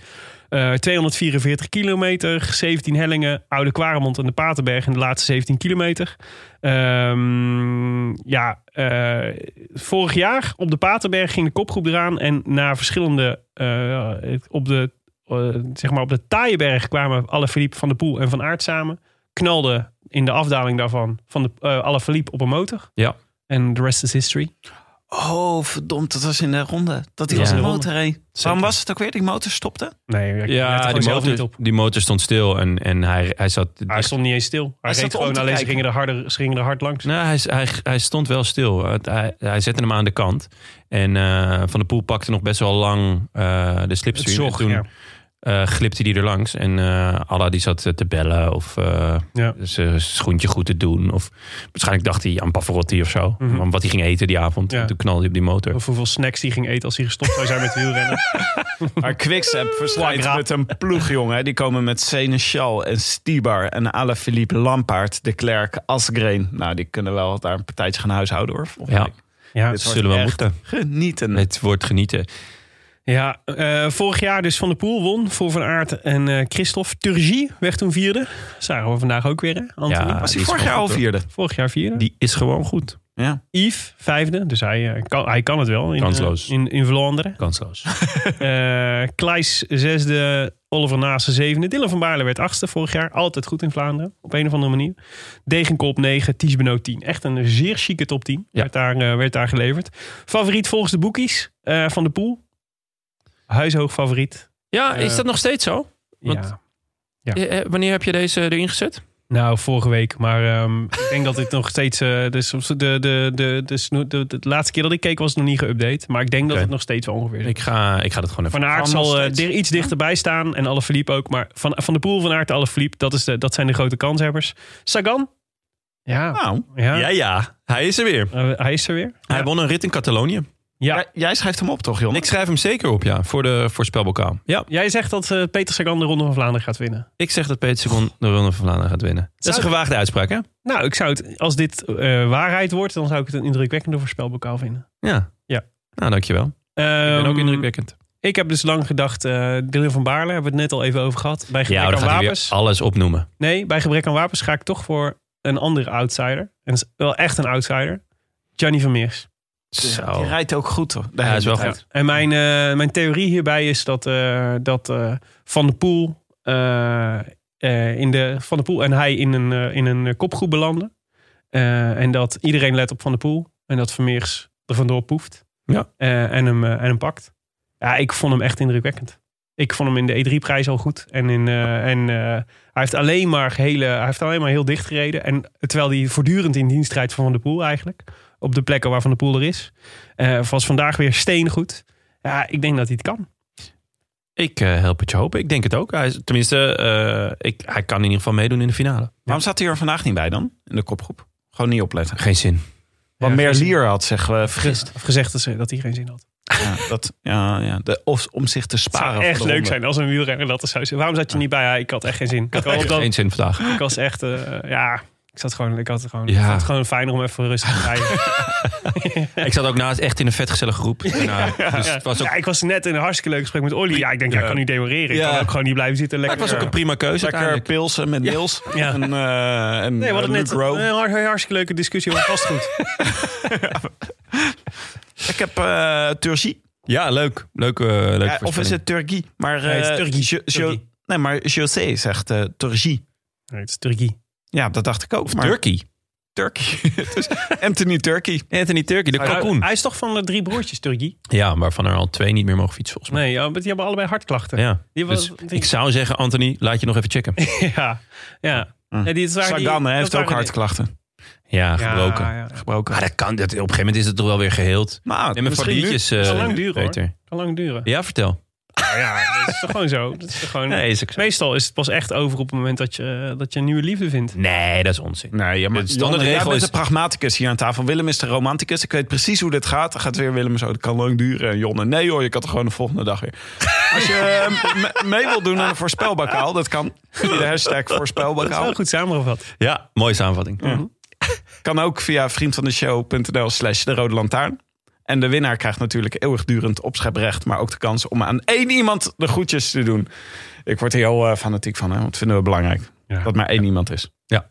Eh, 244 kilometer, 17 hellingen, Oude Kwaremond en de Paterberg in de laatste 17 kilometer. Ehm, ja, vorig jaar op de Paterberg ging de kopgroep eraan. En na verschillende, op de, eh, zeg maar op de Taaienberg kwamen alle Philippe van de Poel en Van Aert samen. Knalden in de afdaling daarvan van de, eh alle Philippe op een motor. Ja. En the rest is history. Oh, verdomd, dat was in de ronde. Dat die Ja. was een De motor reed. Waarom was het ook weer? Die motor stopte? Nee, ik Ja, die zelf niet motor, op. die motor stond stil en, en hij, hij zat... Hij stond niet eens stil. Hij, Hij zat reed gewoon alleen, ze gingen, er harder, ze gingen er hard langs. Nou, hij, hij, hij stond wel stil. Hij, hij zette hem aan de kant. En eh, Van der Poel pakte nog best wel lang eh, de het slipstream. en toen ja. Eh, glipte hij er langs. En eh Alla die zat te bellen of eh, Ja. zijn schoentje goed te doen. Of waarschijnlijk dacht hij aan Pavarotti of zo. Mhm. Wat hij ging eten die avond. Ja. En toen knalde hij op die motor. Of hoeveel snacks die ging eten als hij gestopt zou zijn met wielrennen. Maar Quickstep verstrijdt Foie met een ploeg, jongen. Die komen met Seneschal en Stibar en Alaphilippe Lampaard, de Klerk, Asgreen. Nou, die kunnen wel daar een partijtje gaan huishouden, hoor. Ja, week. Ja, dat zullen we echt moeten. Genieten. Het wordt genieten. Ja, eh, vorig jaar dus Van der Poel won voor Van Aert en eh Christophe. Turgie werd toen vierde. Zagen we vandaag ook weer, hè, Anthony? Ja, was hij vorig jaar al vierde? Vorig jaar vierde. Die is gewoon goed. Ja. Yves, vijfde. Dus hij, eh, kan, hij kan het wel. In, Kansloos. in, in Vlaanderen. Kansloos. Eh Kleis zesde. Oliver Naassen zevende. Dylan van Baarle werd achtste vorig jaar. Altijd goed in Vlaanderen. Op een of andere manier. Degenkop 9. Ties Benoot 10. Echt een zeer chique top 10. Ja. Werd, daar, werd daar geleverd. Favoriet volgens de boekies eh, van de pool. Huishoog favoriet. Ja, is Eh, dat nog steeds zo? Want- ja. Ja. Eh, eh, Wanneer heb je deze erin gezet? Nou, vorige week. Maar ehm, ik denk dat dit nog steeds... eh, dus de, de, de, de, de, de, de laatste keer dat ik keek was het nog niet geüpdate. Maar ik denk dat het nog steeds wel ongeveer is. Ik ga, ik ga dat gewoon even... Van Aert zal er iets dichterbij staan. En alle Philippe ook. Maar van, van de pool van Aert alle Philippe. Dat, is de, dat zijn de grote kanshebbers. Sagan? Ja. Nou, ja. Ja, ja. Hij is er weer. Hij is er weer. Hij ja. won een rit in Catalonië. Ja. jij, jij schrijft hem op, toch, Jon? Ik schrijf hem zeker op, ja. Voor de voorspelbokaal. Ja. Jij zegt dat eh, Peter Sagan de Ronde van Vlaanderen gaat winnen. Ik zeg dat Peter Segon de Ronde van Vlaanderen gaat winnen. Dat is een gewaagde uitspraak, hè? Nou, ik zou het, als dit eh, waarheid wordt, dan zou ik het een indrukwekkende voorspelbokaal vinden. Ja. Ja. Nou, dankjewel. Ik ben Ehm, ook indrukwekkend. Ik heb dus lang gedacht, eh Dylan van Baarle, hebben we het net al even over gehad. Bij gebrek Ja, dan aan wapens. alles opnoemen. Nee, bij gebrek aan wapens ga ik toch voor een andere outsider. En dat is wel echt een outsider. Gianni Vermeers. Zo. Die rijdt ook goed hoor. Ja, is wel goed. En mijn, eh, mijn theorie hierbij is dat, eh, dat eh, Van der Poel, in de, Van der Poel en hij in een, in een kopgroep belanden. En dat iedereen let op Van der Poel. En dat Vermeers er vandoor poeft. Ja. En, hem, en hem pakt. Ja, ik vond hem echt indrukwekkend. Ik vond hem in de E3-prijs al goed. En, in, en hij, heeft alleen maar hele, hij heeft alleen maar heel dicht gereden. En terwijl hij voortdurend in dienst rijdt van Van der Poel eigenlijk. Op de plekken waar Van der Poel er is. Eh, was vandaag weer steengoed. Ja, ik denk dat hij het kan. Ik eh, help het je hopen. Ik denk het ook. Hij, tenminste, eh, ik, hij kan in ieder geval meedoen in de finale. Waarom zat hij er vandaag niet bij dan? In de kopgroep. Gewoon niet opletten. Geen zin. Wat Ja, meer geen zin. lier had eh, vergist. Of gezegd dat, ze, dat hij geen zin had. Ja, dat, ja, ja. De, of, om zich te Het sparen. zou voor echt de leuk ronde. zijn als een wielrenner dat er zou zijn. Waarom zat je niet bij? Ja, ik had echt geen zin. Ik, had op Geen zin vandaag. ik was echt, eh, ja, ik zat gewoon, ik had het gewoon, Ja. ik vond het gewoon fijner om even rustig te rijden. Ik zat ook naast echt in een vetgezellige groep. Nou, dus het was ook, Ja, ik was net in een hartstikke leuk gesprek met Olly. Ja, ik denk, ja, ik kan niet demoreren. Ik kan ook gewoon niet blijven zitten. maar Lekker, het was ook een prima keuze Lekker pilsen met Niels. Ja. En, eh en Nee, we hadden eh, net Luke Rowe. een har- hartstikke leuke discussie over vastgoed. Ik heb eh Turgie. Ja, leuk. Leuk, eh leuk Ja, of is het Turgie? Maar, Nee, het is eh, Turgie. Turgie. Nee, maar José zegt eh Turgie. Nee, het is Turkey. Ja, dat dacht ik ook. Maar Turkey. Turkey. Is Anthony Turkey. Anthony Turkey, de Hij, kalkoen. hij is toch van de drie broertjes, Turkey? Ja, waarvan er al twee niet meer mogen fietsen volgens mij. Nee, ja, maar die hebben allebei hartklachten. Ja. Die Dus was- die- ik zou zeggen, Anthony, laat je nog even checken. ja, ja. ja die, waren die- Sagan heeft ook hartklachten. Ja, Ja, gebroken. ja. Gebroken. Maar dat kan, dat, op een gegeven moment is het toch wel weer geheeld. Nou, Neem een biertjes, uh, kan lang duren. Kan lang duren. Ja, vertel. Nou ja, dat is toch gewoon zo. Dat is toch gewoon... Nee, is ook zo. Meestal is het pas echt over op het moment dat je, dat je een nieuwe liefde vindt. Nee, dat is onzin. Nee, ja, maar De standaardregel Jonne, jij bent is- de pragmaticus hier aan tafel. Willem is de romanticus. Ik weet precies hoe dit gaat. Dan gaat weer Willem zo, dat kan lang duren. En Jonne, nee hoor, je kan het gewoon de volgende dag weer. Als je eh, me- mee wilt doen aan een voorspelbokaal, dat kan. Via de hashtag Dat is wel goed samengevat. Ja, mooie samenvatting. Kan ook via vriendvandeshow.nl slash de rode lantaarn. En de winnaar krijgt natuurlijk eeuwigdurend opscheprecht. Maar ook de kans om aan één iemand de groetjes te doen. Ik word hier heel eh, fanatiek van, hè, want dat vinden we belangrijk. Ja. Dat maar één iemand is. Ja.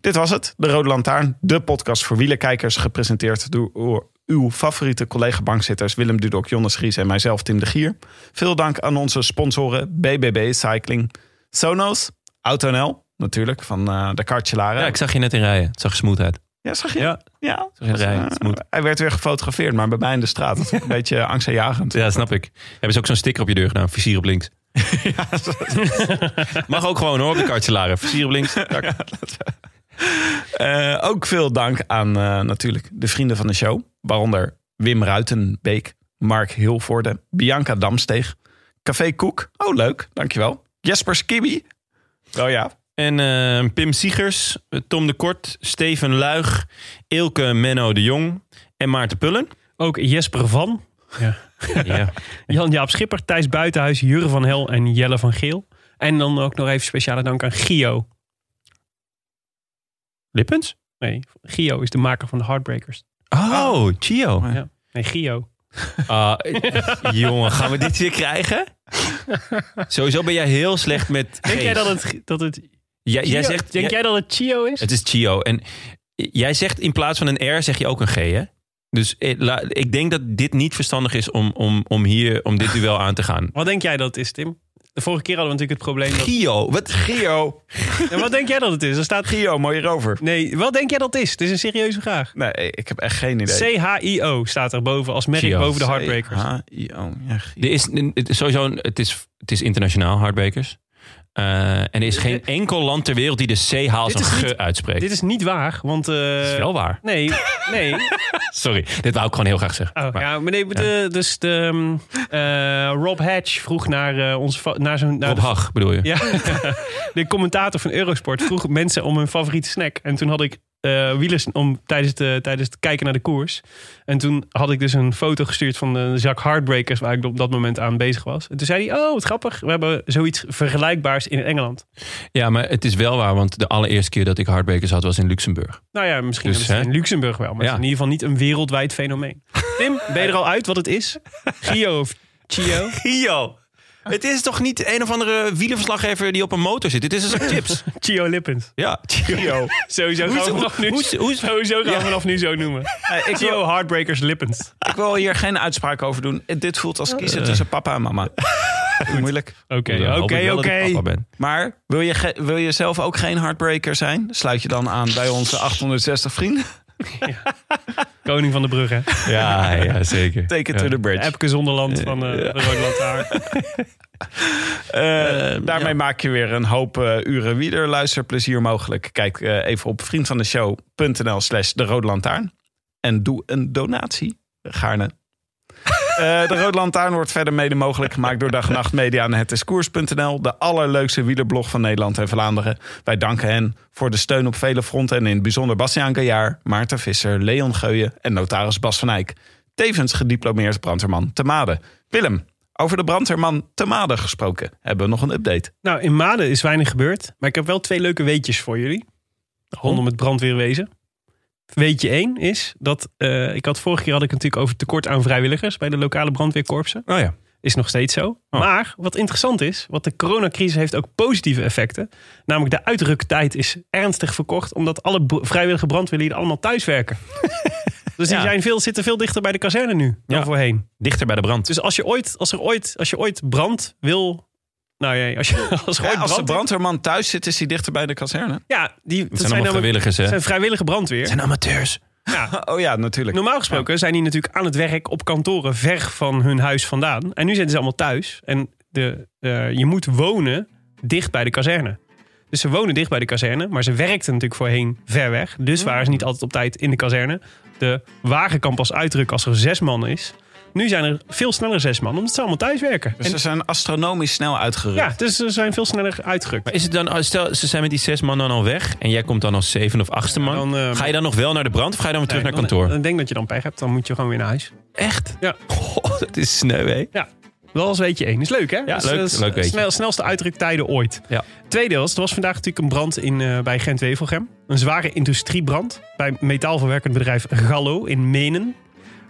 Dit was het, De Rode Lantaarn. De podcast voor wielerkijkers. Gepresenteerd door uw favoriete collega-bankzitters Willem Dudok, Jonas Gries en mijzelf Tim de Gier. Veel dank aan onze sponsoren BBB Cycling, Sonos, AutoNL natuurlijk, van eh, de Kartjelaren. Ja, ik zag je net in rijden. Het zag smooth uit. Ja, zag je? Ja. Ja. Eh, hij werd weer gefotografeerd, maar bij mij in de straat. Dat is een beetje angstaanjagend. Ja, snap ik. Hebben ze ook zo'n sticker op je deur gedaan? Vizier op links. Mag ook gewoon hoor, de kartjelaren. Vizier op links. Eh, ook veel dank aan eh, natuurlijk de vrienden van de show. Waaronder Wim Ruitenbeek, Mark Hilvoorde, Bianca Damsteeg, Café Koek. Oh, leuk. Dankjewel. Jesper Skibby. Oh ja. En eh, Pim Siegers, Tom de Kort, Steven Luig, Ilke Menno de Jong en Maarten Pullen. Ook Jesper van, ja. Ja. Jan-Jaap Schipper, Thijs Buitenhuis, Jurre van Hel en Jelle van Geel. En dan ook nog even speciale dank aan Gio. Lippens? Nee, Gio is de maker van de Heartbreakers. Oh, Chio. Ja. Nee, Gio. Ah, jongen, gaan we dit weer krijgen? Sowieso ben jij heel slecht met Denk jij dat het... Dat het Jij, jij zegt, denk jij dat het Chio is? Het is Chio. En jij zegt in plaats van een R zeg je ook een G, hè? Dus eh, ik denk dat dit niet verstandig is om, om, om hier om dit duel aan te gaan. Wat denk jij dat het is, Tim? De vorige keer hadden we natuurlijk het probleem dat... Gio, wat? Gio. Ja, wat denk jij dat het is? Er staat... Gio, mooie rover. Nee, wat denk jij dat het is? Het is een serieuze vraag. Nee, ik heb echt geen idee. C-H-I-O staat er boven als merk boven de Heartbreakers. Ja, Gio. Er is, het is sowieso het is, het is internationaal, Hardbakers. Eh, en er is geen enkel land ter wereld die de C als Dit een is G niet- uitspreekt. Dit is niet waar, want... eh, Dat is wel waar. Nee, nee. Sorry, dit wou ik gewoon heel graag zeggen. Oh, Maar- ja, maar nee, de, dus de, um, eh, Rob Hatch vroeg naar, onze, fa- naar zijn... Naar Rob de, Hag bedoel je? Ja, de commentator van Eurosport vroeg mensen om hun favoriete snack. En toen had ik eh wielers om, tijdens, de, tijdens het kijken naar de koers. En toen had ik dus een foto gestuurd van de Jacques Heartbreakers... waar ik op dat moment aan bezig was. En toen zei hij, oh, wat grappig. We hebben zoiets vergelijkbaars in Engeland. Ja, maar het is wel waar, want de allereerste keer dat ik Hardbakers had was in Luxemburg. Nou ja, misschien Dus, in Luxemburg wel. Maar Ja. het is in ieder geval niet een wereldwijd fenomeen. Tim, ben je er al uit wat het is? Gio of Chio. Gio. Het is toch niet een of andere wielerverslaggever die op een motor zit? Dit is een zak chips. Chio Lippens. Ja, Gio. Sowieso gaan we vanaf nu, hoe- hoe- sowieso gaan we vanaf nu zo noemen. ik, Chio wil, Heartbreakers Lippens. ik wil hier geen uitspraak over doen. Dit voelt als kiezen tussen papa en mama. Moeilijk. Oké, oké, oké. Maar wil je, wil je zelf ook geen heartbreaker zijn? Sluit je dan aan bij onze 860 vrienden. Koning van de brug, hè? Ja, ja zeker. Take it to the bridge. Epke Zonderland van eh, de Rode Lantaarn. Eh, daarmee maak je weer een hoop eh, uren wieder luisterplezier mogelijk. Kijk eh, even op vriendvandeshow.nl slash de Rode Lantaarn. En doe een donatie. Gaarne. Eh, de Rode Lantaarn wordt verder mede mogelijk gemaakt door Dag en Nacht Media en Het is Koers.nl. De allerleukste wielerblog van Nederland en Vlaanderen. Wij danken hen voor de steun op vele fronten. En in het bijzonder Bastiaan Gaillard, Maarten Visser, Leon Geuyen en notaris Bas van Eyck. Tevens gediplomeerd brandweerman te Maden. Willem, over de brandweerman te Maden gesproken. Hebben we nog een update? Nou, in Maden is weinig gebeurd. Maar ik heb wel twee leuke weetjes voor jullie. Rondom het brandweerwezen. Weetje 1 is dat... eh, ik had vorige keer had ik natuurlijk over tekort aan vrijwilligers... bij de lokale brandweerkorpsen. Oh ja. Is nog steeds zo. Maar wat interessant is, wat de coronacrisis heeft ook positieve effecten. Namelijk de uitruktijd is ernstig verkort, omdat alle vrijwillige brandweerlieden allemaal thuiswerken. dus die Ja. zijn veel, zitten veel dichter bij de kazerne nu dan Ja. voorheen. Dichter bij de brand. Dus als je ooit, als er ooit, als je ooit brand wil. Nou ja, als, je, als Ja, als de brand, brandweerman thuis zit, is hij dichter bij de kazerne. Ja, die, dat Het zijn allemaal namelijk- vrijwilligers, hè? zijn vrijwillige brandweer. Het zijn amateurs. Ja, Oh ja, natuurlijk. normaal gesproken zijn die natuurlijk aan het werk op kantoren ver van hun huis vandaan. En nu zitten ze allemaal thuis. En de, eh, je moet wonen dicht bij de kazerne. Dus ze wonen dicht bij de kazerne, maar ze werkten natuurlijk voorheen ver weg. Dus waren ze niet altijd op tijd in de kazerne. De wagen kan pas uitdrukken als er zes man is. Nu zijn er veel sneller zes man, omdat ze allemaal thuis werken. Dus En- ze zijn astronomisch snel uitgerukt. ja, dus ze zijn veel sneller uitgerukt. Maar is het dan, stel, ze zijn met die zes man dan al weg en jij komt dan als zeven of achtste man. dan, eh, ga je dan nog wel naar de brand of ga je dan weer terug Nee, naar kantoor? Dan, dan denk dat je dan pech hebt, dan moet je gewoon weer naar huis. Echt? Ja. Goh, dat is sneu, hè? Ja, dat was weetje één. Is leuk, hè? Ja, Dus, leuk- leuk weetje. Snel, snelste uitruktijden ooit. Ja. Tweede was, er was vandaag natuurlijk een brand in, eh, bij Gent-Wevelgem. Een zware industriebrand bij metaalverwerkend bedrijf Gallo in Menen.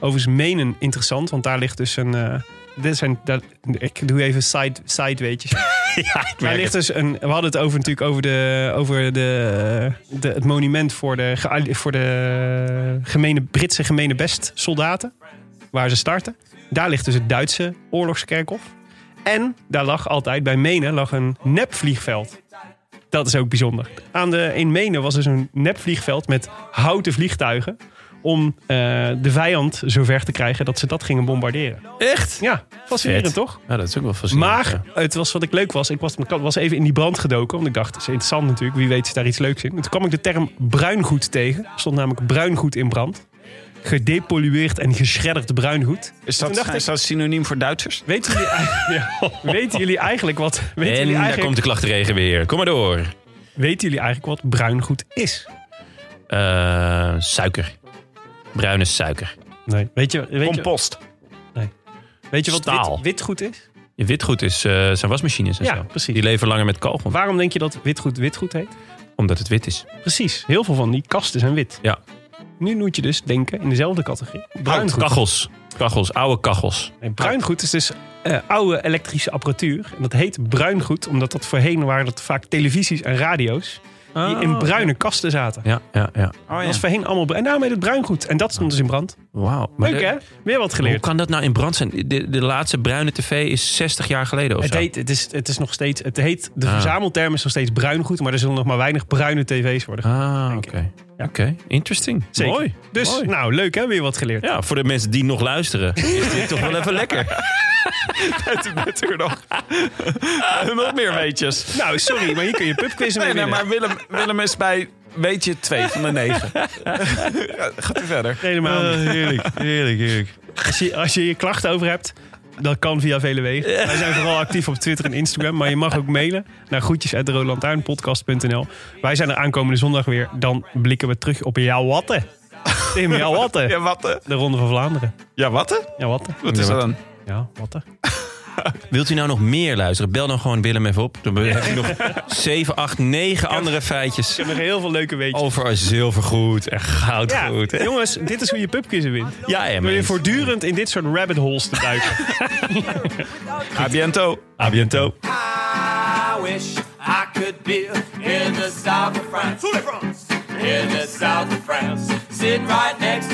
Overigens Menen interessant, want daar ligt dus een... eh, dit zijn, daar, ik doe even side, side weetjes. Ja, Daar ligt dus een, we hadden het over, natuurlijk over, de, over de, de, het monument voor de, voor de gemene, Britse gemene best soldaten. Waar ze starten. Daar ligt dus het Duitse oorlogskerkhof. En daar lag altijd, bij Menen, lag een nepvliegveld. Dat is ook bijzonder. Aan de, in Menen was dus een nepvliegveld met houten vliegtuigen. Om eh, de vijand zover te krijgen dat ze dat gingen bombarderen. Echt? Ja, fascinerend Vet. toch? Ja, dat is ook wel fascinerend. Maar ja. het was wat ik leuk was. Ik was, was even in die brand gedoken. Want ik dacht, dat is interessant natuurlijk. Wie weet is daar iets leuks in. En toen kwam ik de term bruingoed tegen. Er stond namelijk bruingoed in brand. Gedepollueerd en geschredderd bruingoed. Is dat, dacht ik- is dat synoniem voor Duitsers? Weten jullie, ja, weten jullie eigenlijk wat... Weten En jullie daar eigenlijk, komt de klachtenregen weer. Kom maar door. weten jullie eigenlijk wat bruingoed is? Eh, suiker. Bruine suiker. Nee. Weet je, weet je, Compost. weet je wat Staal. wit, witgoed is? Je witgoed is, eh, zijn wasmachines en Ja, zo. precies. Die leven langer met kogel. Waarom denk je dat witgoed witgoed heet? Omdat het wit is. Precies. Heel veel van die kasten zijn wit. Ja. Nu moet je dus denken in dezelfde categorie. Bruingoed. kachels. Kachels, oude kachels. Nee, bruingoed is dus eh, oude elektrische apparatuur. En dat heet bruingoed, omdat dat voorheen waren dat vaak televisies en radio's. Die in bruine kasten zaten. Ja, ja, ja. Oh, Dat was voorheen allemaal bruin. En daarom heet het bruingoed. En dat stond dus in brand. Wauw. Maar Leuk de- hè? Weer wat Hoe geleerd. kan dat nou in brand zijn? De, de laatste bruine tv is 60 jaar geleden of Het, zo. heet, het, is, het is nog steeds, het heet, de Ah. verzamelterm is nog steeds bruingoed. Maar er zullen nog maar weinig bruine tv's worden. Ah, oké. Oké, interesting. Zeker. Mooi. Dus Mooi. nou, leuk hè? Weer wat geleerd. Ja, voor de mensen die nog luisteren, is dit toch wel even lekker. Met u nog. nog meer weetjes. Nou, sorry, maar hier kun je pubquiz mee Nee, maar Willem, Willem is bij weetje 2 van de 9. Gaat u verder. Helemaal niet. heerlijk, heerlijk, heerlijk. Als je, als je klachten over hebt, dat kan via vele wegen. Wij zijn vooral actief op Twitter en Instagram. Maar je mag ook mailen naar groetjes.roodlantaarnpodcast.nl. Wij zijn er aankomende zondag weer. Dan blikken we terug op jouw watten. Tim, jouw watten. Ja, wat? eh? De Ronde van Vlaanderen. Ja, wat? eh? Ja, watten. Wat is dat dan? Ja, watten. Wilt u nou nog meer luisteren? Bel dan gewoon Willem even op. Dan heb je nog 7, 8, 9 andere feitjes Ik heb nog heel veel leuke weetjes. over zilvergoed en Ja, goudgoed. hè? jongens, dit is hoe je pubquizzen wint. Ja, ja, Door je voortdurend in dit soort rabbit holes te duiken. A biento. A biento. I wish I could be in the south of France. In the south of France. Sitting right next